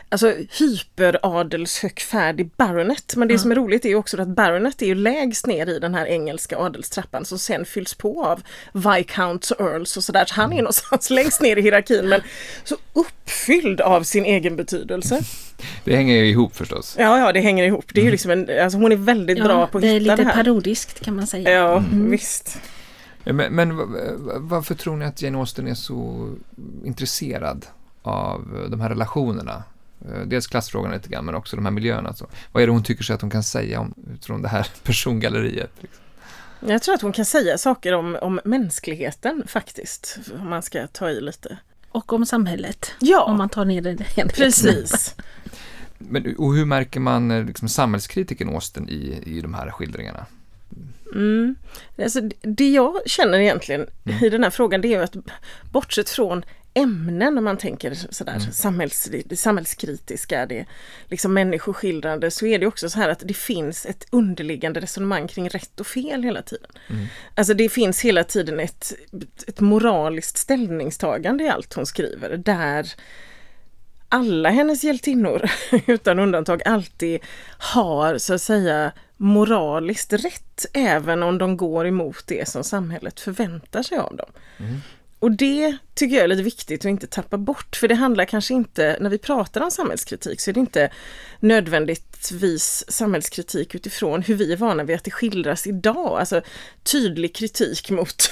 alltså hyperadelshögfärdig baronet. Men det Ja. som är roligt är ju också att baronet är ju lägst ner i den här engelska adelstrappan som sen fylls på av viscounts och earls och sådär. Så han är någonstans längst ner i hierarkin men så uppfylld av sin egen betydelse. Det hänger ju ihop förstås. Ja, ja, det hänger ihop. Det är ju liksom en, alltså hon är väldigt bra på att det är hitta lite det här. parodiskt kan man säga. Ja, visst. Men, men varför tror ni att Jane Austen är så intresserad av de här relationerna? Eh, Dels klassfrågan lite grann, men också de här miljöerna. Alltså. Vad är det hon tycker sig att hon kan säga om, utifrån det här persongalleriet? Liksom? Jag tror att hon kan säga saker om, om mänskligheten faktiskt. Om man ska ta i lite. Och om samhället. Ja, Om man tar ner det en precis. Men, och hur märker man eh, liksom, samhällskritiken Austen i, i de här skildringarna? Mm. Alltså, det jag känner egentligen i den här frågan det är ju att bortsett från ämnen om man tänker sådär samhälls, det samhällskritiska, det liksom människoskildrande så är det också så här att det finns ett underliggande resonemang kring rätt och fel hela tiden. Alltså det finns hela tiden ett, ett moraliskt ställningstagande i allt hon skriver där alla hennes hjältinnor utan undantag alltid har så att säga moraliskt rätt även om de går emot det som samhället förväntar sig av dem. Och det tycker jag är lite viktigt att inte tappa bort för det handlar kanske inte, när vi pratar om samhällskritik så är det inte nödvändigtvis samhällskritik utifrån hur vi är vana vid att det skildras idag. Alltså tydlig kritik mot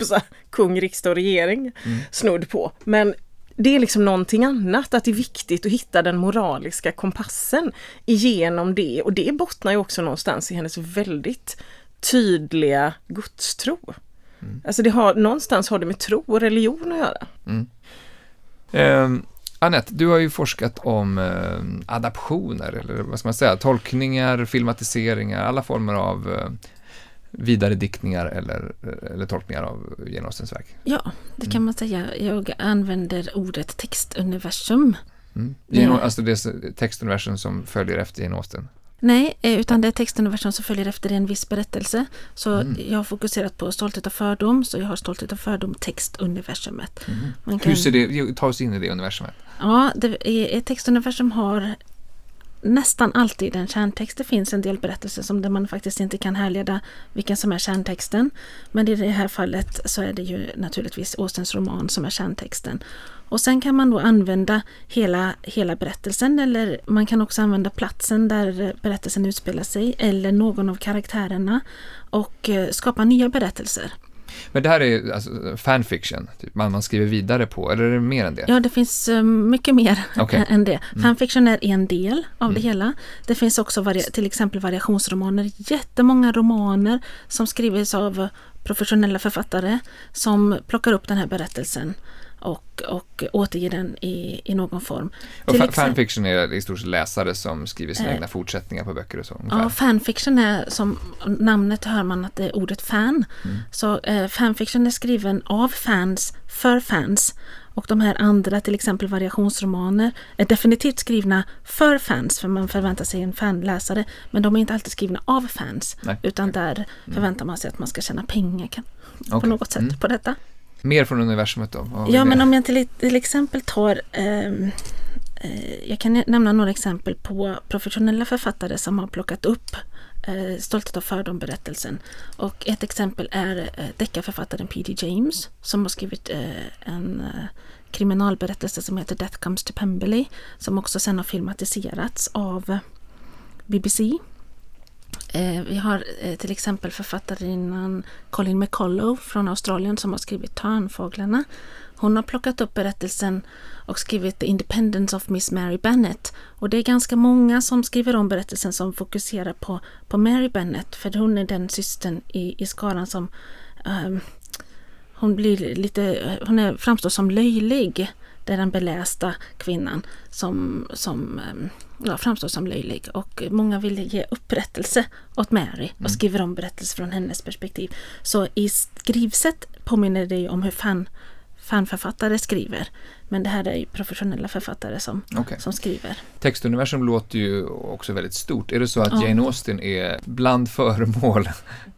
kung, riksdag och regering snudd på. Men det är liksom någonting annat, att det är viktigt att hitta den moraliska kompassen igenom det och det bottnar ju också någonstans i hennes väldigt tydliga gudstro. Alltså det har, någonstans har det med tro och religion att göra. Eh, Annette, du har ju forskat om eh, adaptioner, eller vad ska man säga, tolkningar, filmatiseringar, alla former av eh, vidarediktningar eller, eller tolkningar av Jane Austens verk. Ja, det kan man säga. Jag använder ordet textuniversum. Mm. Jane, Ja. Alltså det är textuniversum som följer efter Jane Austen. Nej, eh, utan det är textuniversum som följer efter en viss berättelse. Så jag har fokuserat på stolthet och fördom, så jag har stolthet och fördom textuniversumet. Man kan- Hur ser det, ta oss in i det universumet. Ja, det är, textuniversum har nästan alltid en kärntext. Det finns en del berättelser som där man faktiskt inte kan härleda vilken som är kärntexten. Men i det här fallet så är det ju naturligtvis Austens roman som är kärntexten. Och sen kan man då använda hela, hela berättelsen eller man kan också använda platsen där berättelsen utspelar sig eller någon av karaktärerna och eh, skapa nya berättelser. Men det här är alltså fanfiction, typ, man, man skriver vidare på, eller är det mer än det? Ja, det finns eh, mycket mer Okej. än det. Fanfiction är en del av det hela. Det finns också till exempel variationsromaner. Jättemånga romaner som skrivs av professionella författare som plockar upp den här berättelsen och, och återger den i, i någon form. Och fa- fanfiction är i stort sett läsare som skriver sina Eh. egna fortsättningar på böcker och så. ungefär. Ja, fanfiction är som namnet hör man att det är ordet fan. Så eh, fanfiction är skriven av fans för fans. Och de här andra, till exempel variationsromaner, är definitivt skrivna för fans, för man förväntar sig en fanläsare. Men de är inte alltid skrivna av fans, Nej. utan där förväntar man sig att man ska tjäna pengar kan, på Okej. något sätt Mm. på detta. Mer från universumet då? Ja, men om jag till, till exempel tar ehm, eh, jag kan nämna några exempel på professionella författare som har plockat upp eh, Stolthet och fördom-berättelsen. Och ett exempel är eh, deckarförfattaren P.D. James som har skrivit eh, en eh, kriminalberättelse som heter Death Comes to Pemberley som också sen har filmatiserats av BBC. Eh, vi har eh, till exempel författarinnan Colin McCullough från Australien som har skrivit Törnfåglarna. Hon har plockat upp berättelsen och skrivit The Independence of Miss Mary Bennett. Och det är ganska många som skriver om berättelsen som fokuserar på, på Mary Bennett. för hon är den systern i, i skaran som ehm, hon blir lite, hon är, framstår som löjlig. Det är den belästa kvinnan som, som ehm, ja, framstår som löjlig. Och många vill ge upprättelse åt Mary och skriver om berättelser från hennes perspektiv. Så i skrivsätt påminner det om hur fan, fanförfattare skriver. Men det här är ju professionella författare som, Okej. som skriver. Textuniversum låter ju också väldigt stort. Är det så att Ja. Jane Austen är bland föremål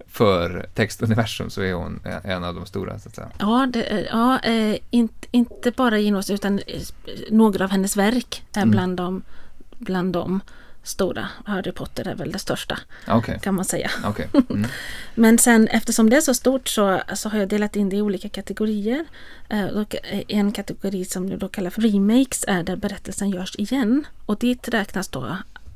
för textuniversum så är hon en av de stora så att säga. Ja, det, ja eh, inte, inte bara Jane Austen utan eh, några av hennes verk är Mm. bland, de, bland de stora. Harry Potter är väl det största Okej, kan man säga. okej. Mm. Men sen eftersom det är så stort så, så har jag delat in det i olika kategorier. Eh, eh, en kategori som jag då kallar för remakes är där berättelsen görs igen. Och dit räknas då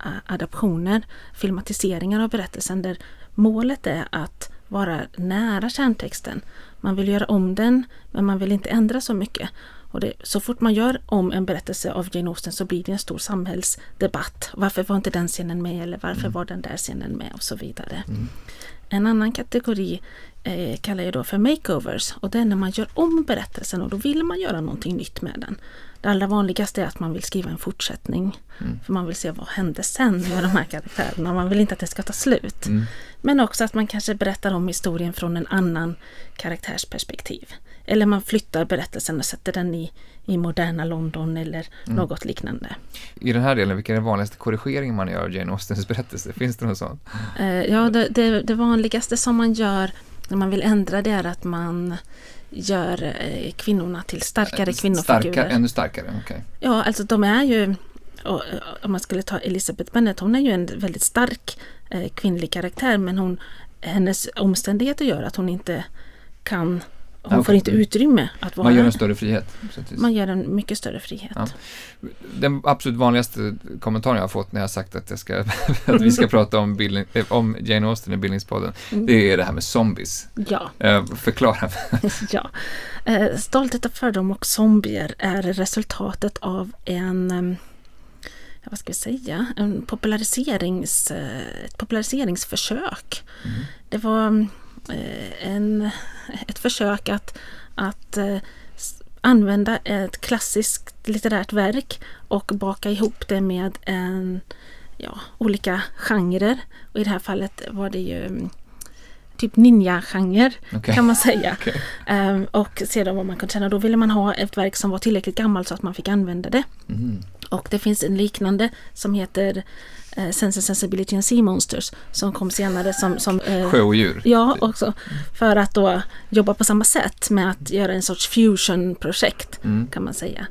eh, adaptioner, filmatiseringar av berättelsen där målet är att vara nära kärntexten. Man vill göra om den men man vill inte ändra så mycket. Och det, så fort man gör om en berättelse av Jane Austen så blir det en stor samhällsdebatt. Varför var inte den scenen med eller varför var den där scenen med och så vidare. En annan kategori eh, kallar jag då för makeovers och det är när man gör om berättelsen och då vill man göra någonting nytt med den. Det allra vanligaste är att man vill skriva en fortsättning. För man vill se vad hände sen med de här karaktärerna. Man vill inte att det ska ta slut. Mm. Men också att man kanske berättar om historien från en annan karaktärsperspektiv. Eller man flyttar berättelsen och sätter den i, i moderna London eller något liknande. I den här delen, vilken är den vanligaste korrigeringen man gör av Jane Austens berättelse? Finns det någon sån? Eh, ja, det, det, det vanligaste som man gör när man vill ändra det är att man gör eh, kvinnorna till starkare kvinnofigurer. Starka, ännu starkare, okej. Ja, alltså de är ju, och, eh, om man skulle ta Elizabeth Bennet, hon är ju en väldigt stark eh, kvinnlig karaktär men hon, hennes omständigheter gör att hon inte kan, hon okej. får inte utrymme att vara Man gör en större frihet. det- man ger en mycket större frihet. Ja. Den absolut vanligaste kommentaren jag har fått när jag har sagt att, jag ska, att vi ska prata om, bildning, eh, om Jane Austen i Bildningspodden, Mm. det är det här med zombies. Ja. Eh, förklara. ja. Eh, Stolthet och fördom och zombier är resultatet av en vad ska vi säga, en populariserings, ett populariseringsförsök. Det var en, ett försök att, att eh, använda ett klassiskt litterärt verk och baka ihop det med en, ja, olika genrer. Och i det här fallet var det ju mm, typ ninja-genre Okej. kan man säga. Okej. Ehm, och sedan vad man kunde känna, då ville man ha ett verk som var tillräckligt gammalt så att man fick använda det. Mhm. Och det finns en liknande som heter eh, Sense Sensibility and Sea Monsters som kom senare som, som eh, Sjöodjur. Ja, också för att då jobba på samma sätt med att göra en sorts fusion-projekt Mm. kan man säga.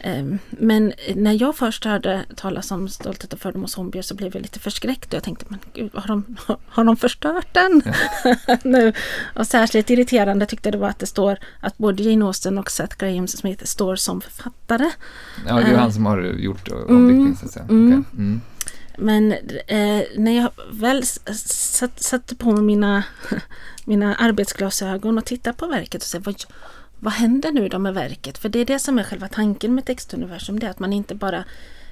Ehm, Men när jag först hörde talas om Stolthet och fördom och zombier så blev jag lite förskräckt och jag tänkte men gud, har de, har de förstört den? nu? Och särskilt irriterande tyckte jag det var att det står att både Jane Austen och Seth Graham Smith står som författare. Ja, det är Eh. han som har gjort omdiktningen så att säga. mm. Okej. Mm. Men eh, när jag väl satt, satte på mig mina, mina arbetsglasögon och tittade på verket och sa vad, vad händer nu då med verket? För det är det som är själva tanken med textuniversum. Det är att man inte bara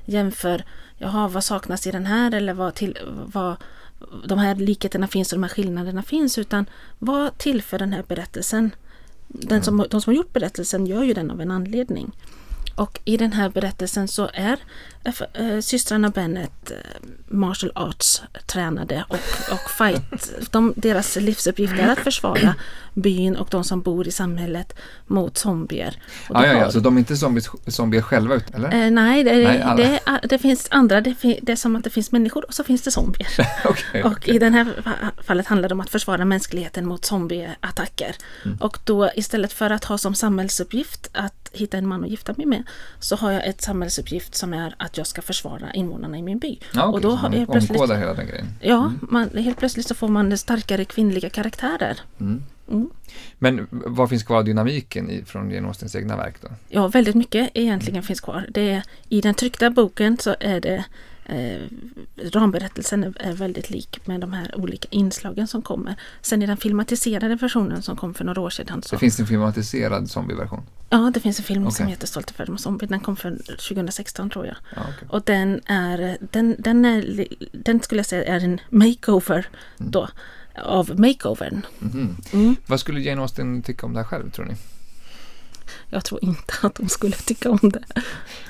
jämför, jaha vad saknas i den här eller vad, till, vad de här likheterna finns och de här skillnaderna finns. Utan vad tillför den här berättelsen? Den som, de som har gjort berättelsen gör ju den av en anledning. Och i den här berättelsen så är äh, systrarna Bennet äh, martial arts tränade och, och fight. De, deras livsuppgift är att försvara byn och de som bor i samhället mot zombier. Och Ja, ja, har- så de är inte zombies, zombier själva, ut- eller? Eh, nej, det, Nej, det, är- det finns andra. Det, det är som att det finns människor och så finns det zombier. Okej, Och okej. i det här fa- fallet handlar det om att försvara mänskligheten mot zombieattacker. Mm. Och då istället för att ha som samhällsuppgift att hitta en man att gifta mig med så har jag ett samhällsuppgift som är att jag ska försvara invånarna i min by. Ja, okej, och då har jag plötsligt, omkodar hela den grejen. ja, man, helt plötsligt så får man starkare kvinnliga karaktärer. Mm. Mm. Men vad finns kvar av dynamiken i, från Jane Austens egna verk då? Ja, väldigt mycket egentligen finns kvar. Det är, I den tryckta boken så är det eh, ramberättelsen är, väldigt lik med de här olika inslagen som kommer. Sen i den filmatiserade versionen som kom för några år sedan så Det finns en filmatiserad zombieversion? Ja, det finns en film som Okej. heter Stolt och fördom och zombie. Den kom för 2016 tror jag. Ja, okej. Och den är, den, den är, den skulle jag säga är en makeover då. Av makeovern. Mhm. Mm. Vad skulle Jane Austen tycka om det här själv, tror ni? Jag tror inte att hon skulle tycka om det.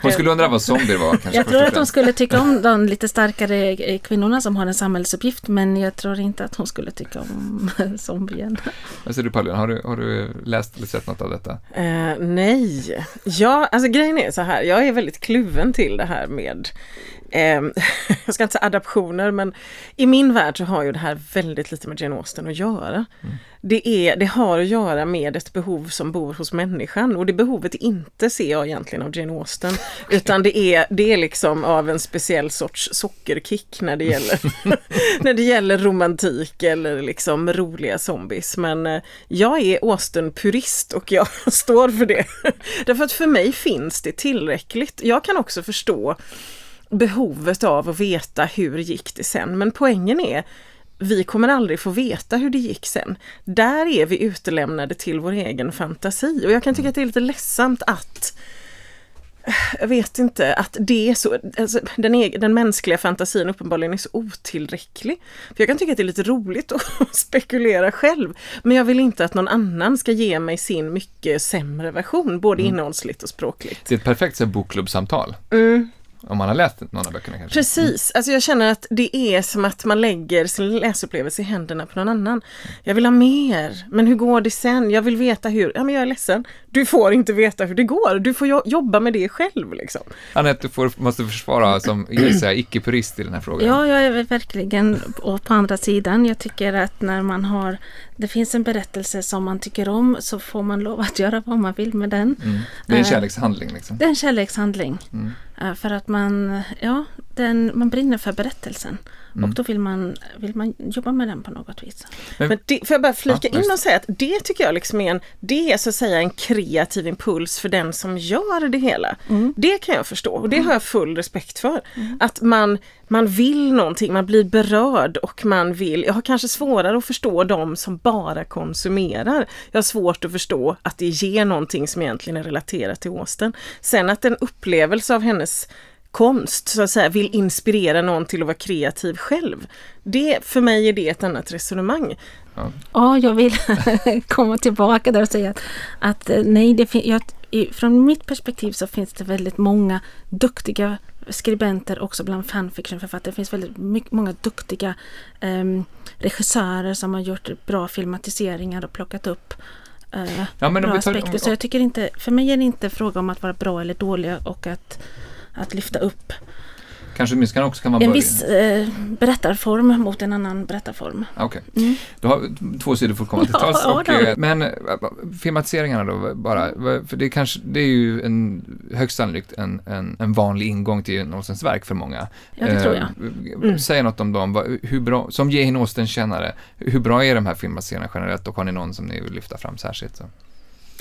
Hon skulle undra vad zombier var kanske. Jag tror att hon skulle tycka om de lite starkare eh, kvinnorna som har en samhällsuppgift men jag tror inte att hon skulle tycka om zombien. Vad säger du Paulina, har du, har du läst eller sett något av detta? Uh, nej, ja, alltså grejen är så här, jag är väldigt kluven till det här med eh, jag ska inte säga adaptioner men i min värld så har ju det här väldigt lite med Jane Austen att göra. Mm. Det, är, det har att göra med ett behov som bor hos människan och det behovet inte ser jag egentligen av Jane Austen utan det är, det är liksom av en speciell sorts sockerkick när det gäller, när det gäller romantik eller liksom roliga zombies. Men eh, jag är Austen-purist och jag står för det. Därför att för mig finns det tillräckligt. Jag kan också förstå behovet av att veta hur gick det sen. Men poängen är, vi kommer aldrig få veta hur det gick sen. Där är vi utelämnade till vår egen fantasi och jag kan tycka att det är lite ledsamt att jag vet inte, att det är så, alltså, den, egen, den mänskliga fantasin uppenbarligen är så otillräcklig. För Jag kan tycka att det är lite roligt att spekulera själv, men jag vill inte att någon annan ska ge mig sin mycket sämre version, både mm. innehållsligt och språkligt. Det är ett perfekt bokklubbsamtal. Mm. Om man har läst någon av böckerna kanske? Precis, alltså jag känner att det är som att man lägger sin läsupplevelse i händerna på någon annan. Jag vill ha mer, men hur går det sen? Jag vill veta hur, ja men jag är ledsen. Du får inte veta hur det går, du får jobba med det själv liksom. Anette, du får, måste försvara som icke-purist i den här frågan. Ja, jag är verkligen och på andra sidan. Jag tycker att när man har, det finns en berättelse som man tycker om så får man lov att göra vad man vill med den. Mm. Det är en eh, kärlekshandling liksom? Det är en kärlekshandling. Mm. Eh, för att man, ja, den, man brinner för berättelsen. Mm. Och då vill man, vill man jobba med den på något vis. Men, Men det, får jag bara flika ja, in och säga att det tycker jag liksom är en, det är så att säga en kreativ impuls för den som gör det hela. Mm. Det kan jag förstå och det mm. har jag full respekt för. Mm. Att man, man vill någonting, man blir berörd och man vill, jag har kanske svårare att förstå de som bara konsumerar. Jag har svårt att förstå att det ger någonting som egentligen är relaterat till Åsten. Sen att en upplevelse av hennes konst, så att säga, vill inspirera någon till att vara kreativ själv. Det, för mig är det ett annat resonemang. Ja, ja jag vill komma tillbaka där och säga att, att eh, nej, det jag, från mitt perspektiv så finns det väldigt många duktiga skribenter också bland fanfictionförfattare. Det finns väldigt mycket, många duktiga um, regissörer som har gjort bra filmatiseringar och plockat upp uh, ja, bra aspekter. Så jag tycker inte, för mig är det inte fråga om att vara bra eller dåliga och att att lyfta upp Kanske Myskan också kan vara En viss eh, berättarform mot en annan berättarform. Okej, okay. mm. du har två sidor för att komma till tals. Ja, och, eh, men eh, filmatiseringarna då bara, för det, kanske, det är ju en, högst sannolikt en, en, en vanlig ingång till Nåstens verk för många. Ja, det tror jag. Mm. Säg något om dem, hur bra, som Jane Austen-kännare, hur bra är de här filmatiseringarna generellt och har ni någon som ni vill lyfta fram särskilt? Så?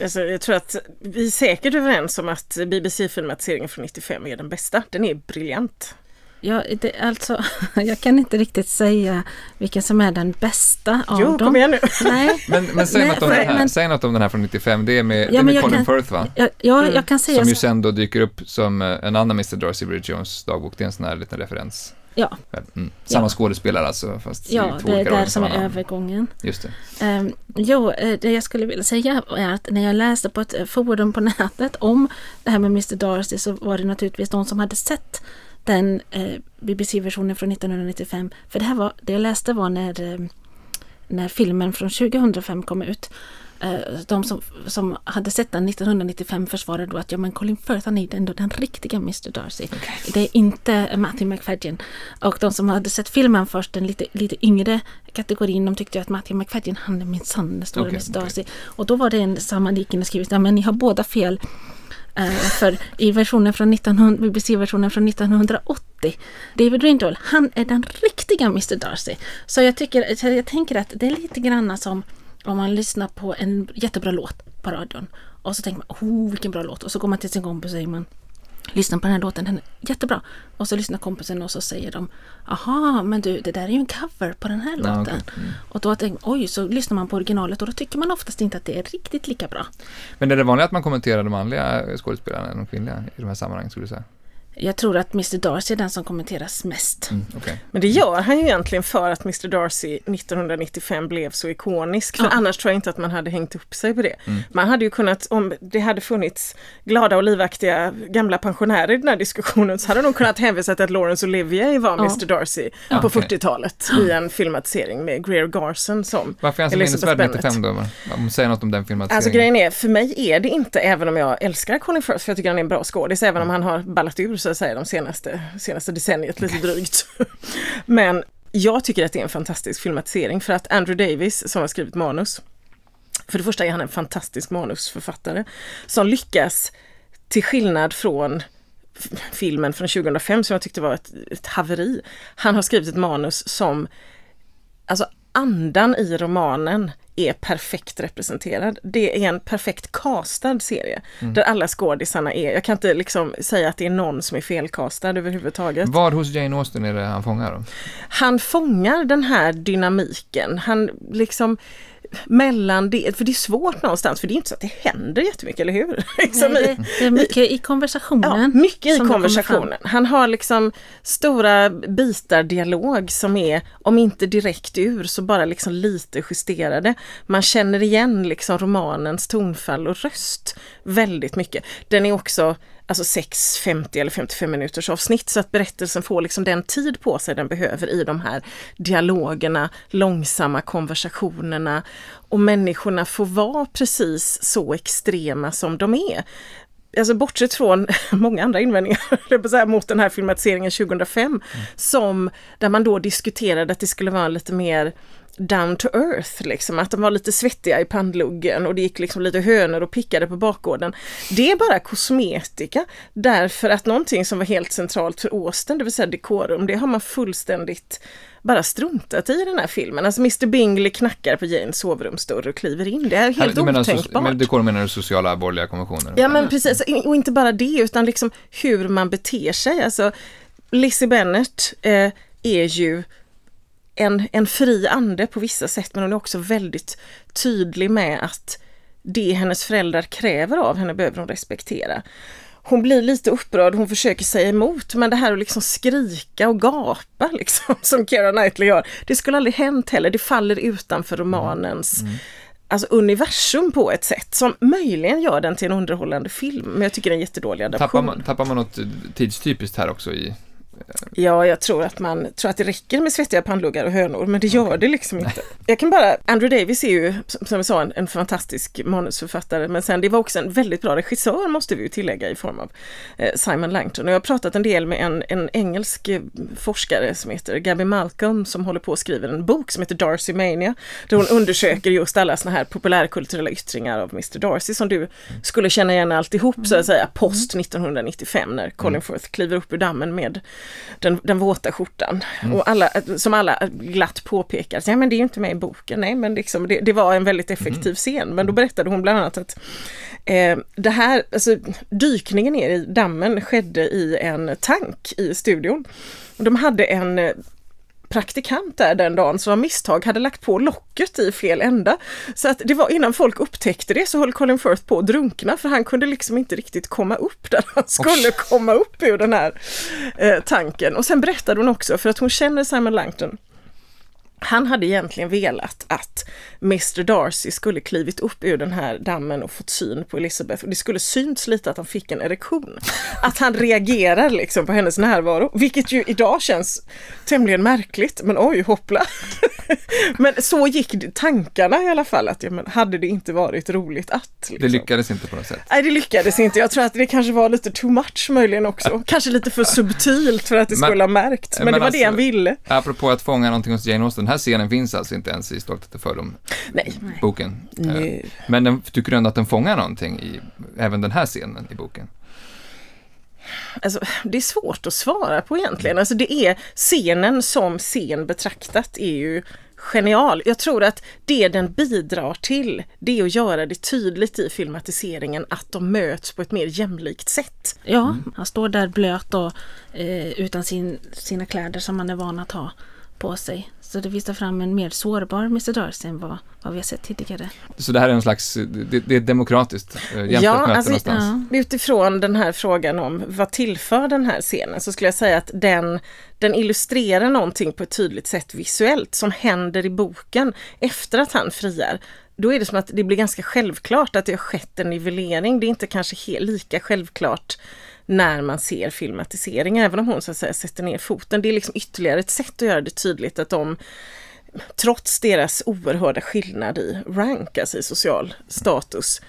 Alltså, jag tror att vi är säkert överens om att BBC-filmatiseringen från 95 är den bästa. Den är briljant. Ja, det, alltså, jag kan inte riktigt säga vilken som är den bästa av jo, dem. Jo, kom igen nu. Nej. men, men, säg, Nej, något om den här, men, säg något om den här från 95, det är med, ja, det är med Colin kan, Firth va? Ja, ja mm. jag kan säga Som ju sen då dyker upp som eh, en annan Mr. Darcy Bridge Jones dagbok, det är en sån här liten referens. Ja. Mm. Samma ja. skådespelare alltså, fast Ja, det är där som är övergången. Just det. Um, jo, eh, det jag skulle vilja säga är att när jag läste på ett eh, forum på nätet om det här med Mr Darcy så var det naturligtvis de som hade sett den eh, BBC-versionen från 1995. För det här var, det jag läste var när, eh, när filmen från 2005 kom ut. Eh, de som, som hade sett den 1995 försvarade då att ja men Colin Firth han är ändå den riktiga Mr Darcy. Okay. Det är inte Matthew McFadden. Och de som hade sett filmen först, den lite, lite yngre kategorin, de tyckte att Matthew McFadden han är minsann den stora okay, Mr Darcy. Okay. Och då var det en sammanlikande skrivet, ja men ni har båda fel. Uh, för i versionen från 1900, BBC-versionen från 1980, David Rindle, han är den riktiga Mr Darcy. Så jag, tycker, så jag tänker att det är lite grann som om man lyssnar på en jättebra låt på radion och så tänker man, oh vilken bra låt. Och så går man till sin kompis och säger man, lyssna på den här låten, den är jättebra. Och så lyssnar kompisen och så säger de, aha, men du, det där är ju en cover på den här låten. Okay. mm. Och då tänker oj, så lyssnar man på originalet och då tycker man oftast inte att det är riktigt lika bra. Men är det vanligt att man kommenterar de manliga skådespelarna än de kvinnliga i de här sammanhangen, skulle du säga? Jag tror att Mr Darcy är den som kommenteras mest. Mm, okay. Men det gör han ju egentligen för att Mr Darcy 1995 blev så ikonisk. För Ja. annars tror jag inte att man hade hängt upp sig på det. Man hade ju kunnat, om det hade funnits glada och livaktiga gamla pensionärer i den här diskussionen så hade de kunnat hänvisa till att Laurence Olivier var Ja. Mr Darcy på Okej. 40-talet i en filmatisering med Greer Garson som Varför är han så minnesvärd Bennet. 95 då? Om säger något om den filmatiseringen. Alltså grejen är, för mig är det inte, även om jag älskar Colin Firth, för jag tycker han är en bra skådis, även om han har ballat ur så att säga de senaste, senaste decenniet lite drygt. Men jag tycker att det är en fantastisk filmatisering för att Andrew Davis som har skrivit manus, för det första är han en fantastisk manusförfattare som lyckas, till skillnad från filmen från 2005 som jag tyckte var ett, ett haveri. Han har skrivit ett manus som, alltså andan i romanen är perfekt representerad. Det är en perfekt castad serie där alla skådisarna är, jag kan inte liksom säga att det är någon som är felkastad överhuvudtaget. Vad hos Jane Austen är det han fångar då? Han fångar den här dynamiken, han liksom mellan det, för det är svårt någonstans för det är inte så att det händer jättemycket, eller hur? Liksom Nej, det, det är mycket i konversationen. Ja, mycket i konversationen. Han har liksom stora bitar dialog som är, om inte direkt ur, så bara liksom lite justerade. Man känner igen liksom romanens tonfall och röst väldigt mycket. Den är också alltså 6, 50 eller 55 minuters avsnitt så att berättelsen får liksom den tid på sig den behöver i de här dialogerna, långsamma konversationerna och människorna får vara precis så extrema som de är alltså bortsett från många andra invändningar mot den här filmatiseringen 2005, som där man då diskuterade att det skulle vara lite mer down to earth, liksom, att de var lite svettiga i pannluggen och det gick liksom lite hönor och pickade på bakgården. Det är bara kosmetika därför att någonting som var helt centralt för Austen, det vill säga dekorum, det har man fullständigt bara struntat i den här filmen. Alltså Mr Bingley knackar på Janes sovrumsdörr och kliver in. Det är helt menar, so- otänkbart. men du menar du sociala borgerliga konventioner? Ja men precis, och inte bara det utan liksom hur man beter sig. Alltså Lizzie Bennet eh, är ju en, en fri ande på vissa sätt men hon är också väldigt tydlig med att det hennes föräldrar kräver av henne behöver hon respektera. Hon blir lite upprörd, hon försöker säga emot men det här att liksom skrika och gapa liksom som Keira Knightley gör, det skulle aldrig hänt heller, det faller utanför romanens alltså universum på ett sätt som möjligen gör den till en underhållande film. Men jag tycker det är en jättedålig adaption. Tappar man, tappar man något tidstypiskt här också i... Ja, jag tror att man tror att det räcker med svettiga pannluggar och hönor, men det gör det liksom inte. Jag kan bara, Andrew Davis är ju, som jag sa, en, en fantastisk manusförfattare, men sen det var också en väldigt bra regissör, måste vi ju tillägga, i form av eh, Simon Langton. Och jag har pratat en del med en, en engelsk eh, forskare som heter Gabby Malcolm, som håller på att skriva en bok som heter Darcy Mania, där hon undersöker just alla såna här populärkulturella yttringar av Mr Darcy, som du skulle känna igen alltihop, så att säga, post 1995, när Colin Firth kliver upp ur dammen med den, den våta skjortan. Och alla, som alla glatt påpekar, ja men det är ju inte med i boken, nej men liksom, det, det var en väldigt effektiv scen. Men då berättade hon bland annat att eh, det här, alltså dykningen ner i dammen skedde i en tank i studion. Och De hade en eh, praktikant där den dagen som av misstag hade lagt på locket i fel ända. Så att det var innan folk upptäckte det så höll Colin Firth på att drunkna för han kunde liksom inte riktigt komma upp där han skulle komma upp ur den här eh, tanken. Och sen berättade hon också, för att hon känner Simon Langton, han hade egentligen velat att Mr Darcy skulle klivit upp ur den här dammen och fått syn på Elizabeth. Och det skulle synts lite att han fick en erektion. Att han reagerar liksom på hennes närvaro, vilket ju idag känns tämligen märkligt. Men oj, hoppla! men så gick tankarna i alla fall, att ja, men hade det inte varit roligt att? Liksom. Det lyckades inte på något sätt. Nej, det lyckades inte. Jag tror att det kanske var lite too much möjligen också. Kanske lite för subtilt för att det Men- skulle ha märkts. Men, men det var det alltså- han ville. Apropå att fånga någonting hos Jane Austen, den här scenen finns alltså inte ens i Stolthet och fördom, Nej. boken. Eh, Nej. Men den, tycker du ändå att den fångar någonting i, även den här scenen i boken? Alltså, det är svårt att svara på egentligen. Alltså, det är scenen som scen betraktat är ju genial. Jag tror att det den bidrar till det är att göra det tydligt i filmatiseringen att de möts på ett mer jämlikt sätt. Ja, han står där blöt och eh, utan sin, sina kläder som man är van att ha på sig. Så det visar fram en mer sårbar Mr Darcy än vad, vad vi har sett tidigare. Så det här är en slags, det, det är demokratiskt eh, jämställt Ja, möte alltså, någonstans? Utifrån den här frågan om vad tillför den här scenen så skulle jag säga att den, den illustrerar någonting på ett tydligt sätt visuellt som händer i boken efter att han friar. Då är det som att det blir ganska självklart att det har skett en nivellering. Det är inte kanske lika självklart när man ser filmatiseringar, även om hon så att säga sätter ner foten. Det är liksom ytterligare ett sätt att göra det tydligt att de trots deras oerhörda skillnad i rank, alltså i social status,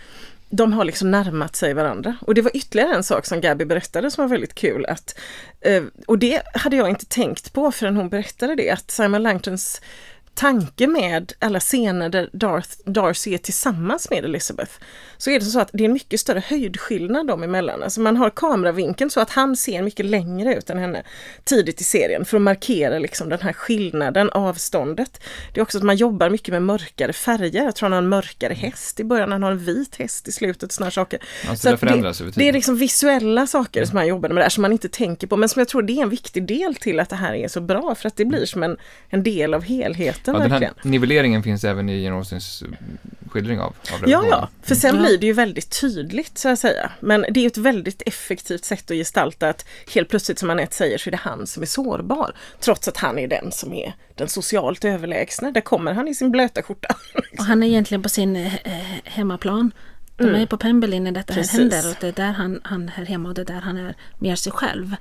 de har liksom närmat sig varandra. Och det var ytterligare en sak som Gabby berättade som var väldigt kul. Att, eh, och det hade jag inte tänkt på förrän hon berättade det, att Simon Langtons tanke med alla scener där Darth, Darcy är tillsammans med Elizabeth så är det så att det är en mycket större höjdskillnad dem emellan. Alltså man har kameravinkeln så att han ser mycket längre ut än henne tidigt i serien för att markera liksom den här skillnaden, avståndet. Det är också att man jobbar mycket med mörkare färger. Jag tror han har en mörkare häst i början, han har en vit häst i slutet. Såna saker. Alltså Så det det, det är liksom visuella saker som han jobbade med där som man inte tänker på men som jag tror det är en viktig del till att det här är så bra för att det blir som en, en del av helheten Ja, den verkligen. här nivelleringen finns även i Jane Austens eh, skildring av, av Ja, ja, för sen Ja. blir det ju väldigt tydligt så att säga. Men det är ett väldigt effektivt sätt att gestalta att helt plötsligt som Anette säger så är det han som är sårbar. Trots att han är den som är den socialt överlägsna. Där kommer han i sin blöta skjorta. Och han är egentligen på sin eh, hemmaplan. De är ju på Pemberley när detta Mm. Precis. här händer och det är där han, han är hemma och det är där han är mer sig själv.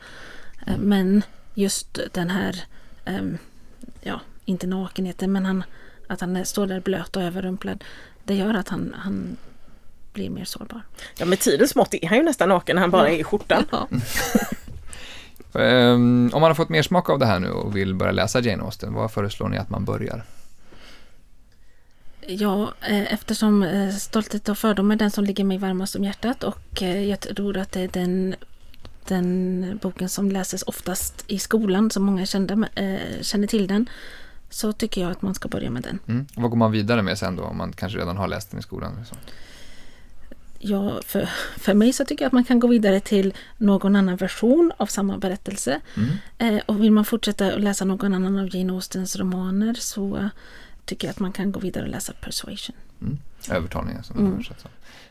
Eh, Men just den här, ehm, ja, inte nakenheten, men han, att han står där blöt och överrumplad. Det gör att han, han blir mer sårbar. Ja, med tidens mått är han ju nästan naken när han bara är i skjortan. Ja. Ehm, om man har fått mer smak av det här nu och vill börja läsa Jane Austen, vad föreslår ni att man börjar? Ja, eh, eftersom eh, Stolthet och fördom är den som ligger mig varmast om hjärtat och eh, jag tror att det är den, den boken som läses oftast i skolan, så många kände, känner till den, så tycker jag att man ska börja med den. Mm. Och vad går man vidare med sen då, om man kanske redan har läst den i skolan? Liksom? Ja, för, för mig så tycker jag att man kan gå vidare till någon annan version av samma berättelse. Eh, och vill man fortsätta att läsa någon annan av Jane Austens romaner så tycker jag att man kan gå vidare och läsa Persuasion. Mm. Övertalningen som Mm. mm.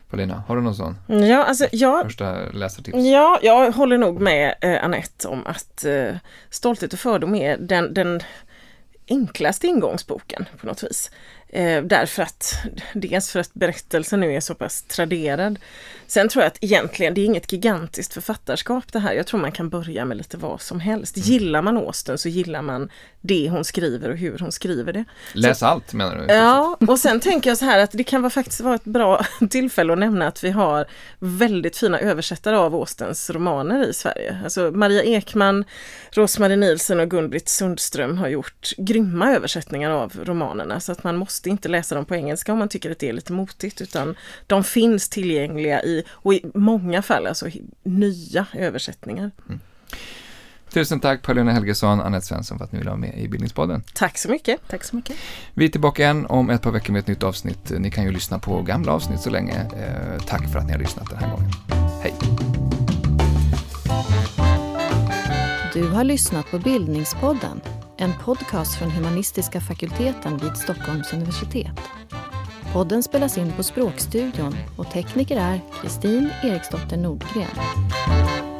Paulina, har du någon sån Ja, alltså jag, första läsartips? Ja, jag håller nog med eh, Anette om att eh, Stolthet och fördom är den, den enklaste ingångsboken på något vis. Eh, därför att, dels för att berättelsen nu är så pass traderad. Sen tror jag att egentligen, det är inget gigantiskt författarskap det här. Jag tror man kan börja med lite vad som helst. Gillar man Austen så gillar man det hon skriver och hur hon skriver det. Läs allt menar du? Ja, och sen tänker jag så här att det kan vara faktiskt vara ett bra tillfälle att nämna att vi har väldigt fina översättare av Austens romaner i Sverige. Alltså Maria Ekman, Rosmarie Nielsen och Gun-Britt Sundström har gjort grymma översättningar av romanerna så att man måste inte läsa dem på engelska om man tycker att det är lite motigt utan de finns tillgängliga i, och i många fall alltså nya översättningar. Tusen tack Paulina Helgesson, Anette Svensson för att ni ville vara med i Bildningspodden. Tack så mycket! Tack så mycket. Vi är tillbaka igen om ett par veckor med ett nytt avsnitt. Ni kan ju lyssna på gamla avsnitt så länge. Eh, tack för att ni har lyssnat den här gången. Hej! Du har lyssnat på Bildningspodden, en podcast från humanistiska fakulteten vid Stockholms universitet. Podden spelas in på Språkstudion och tekniker är Kristin Eriksdotter Nordgren.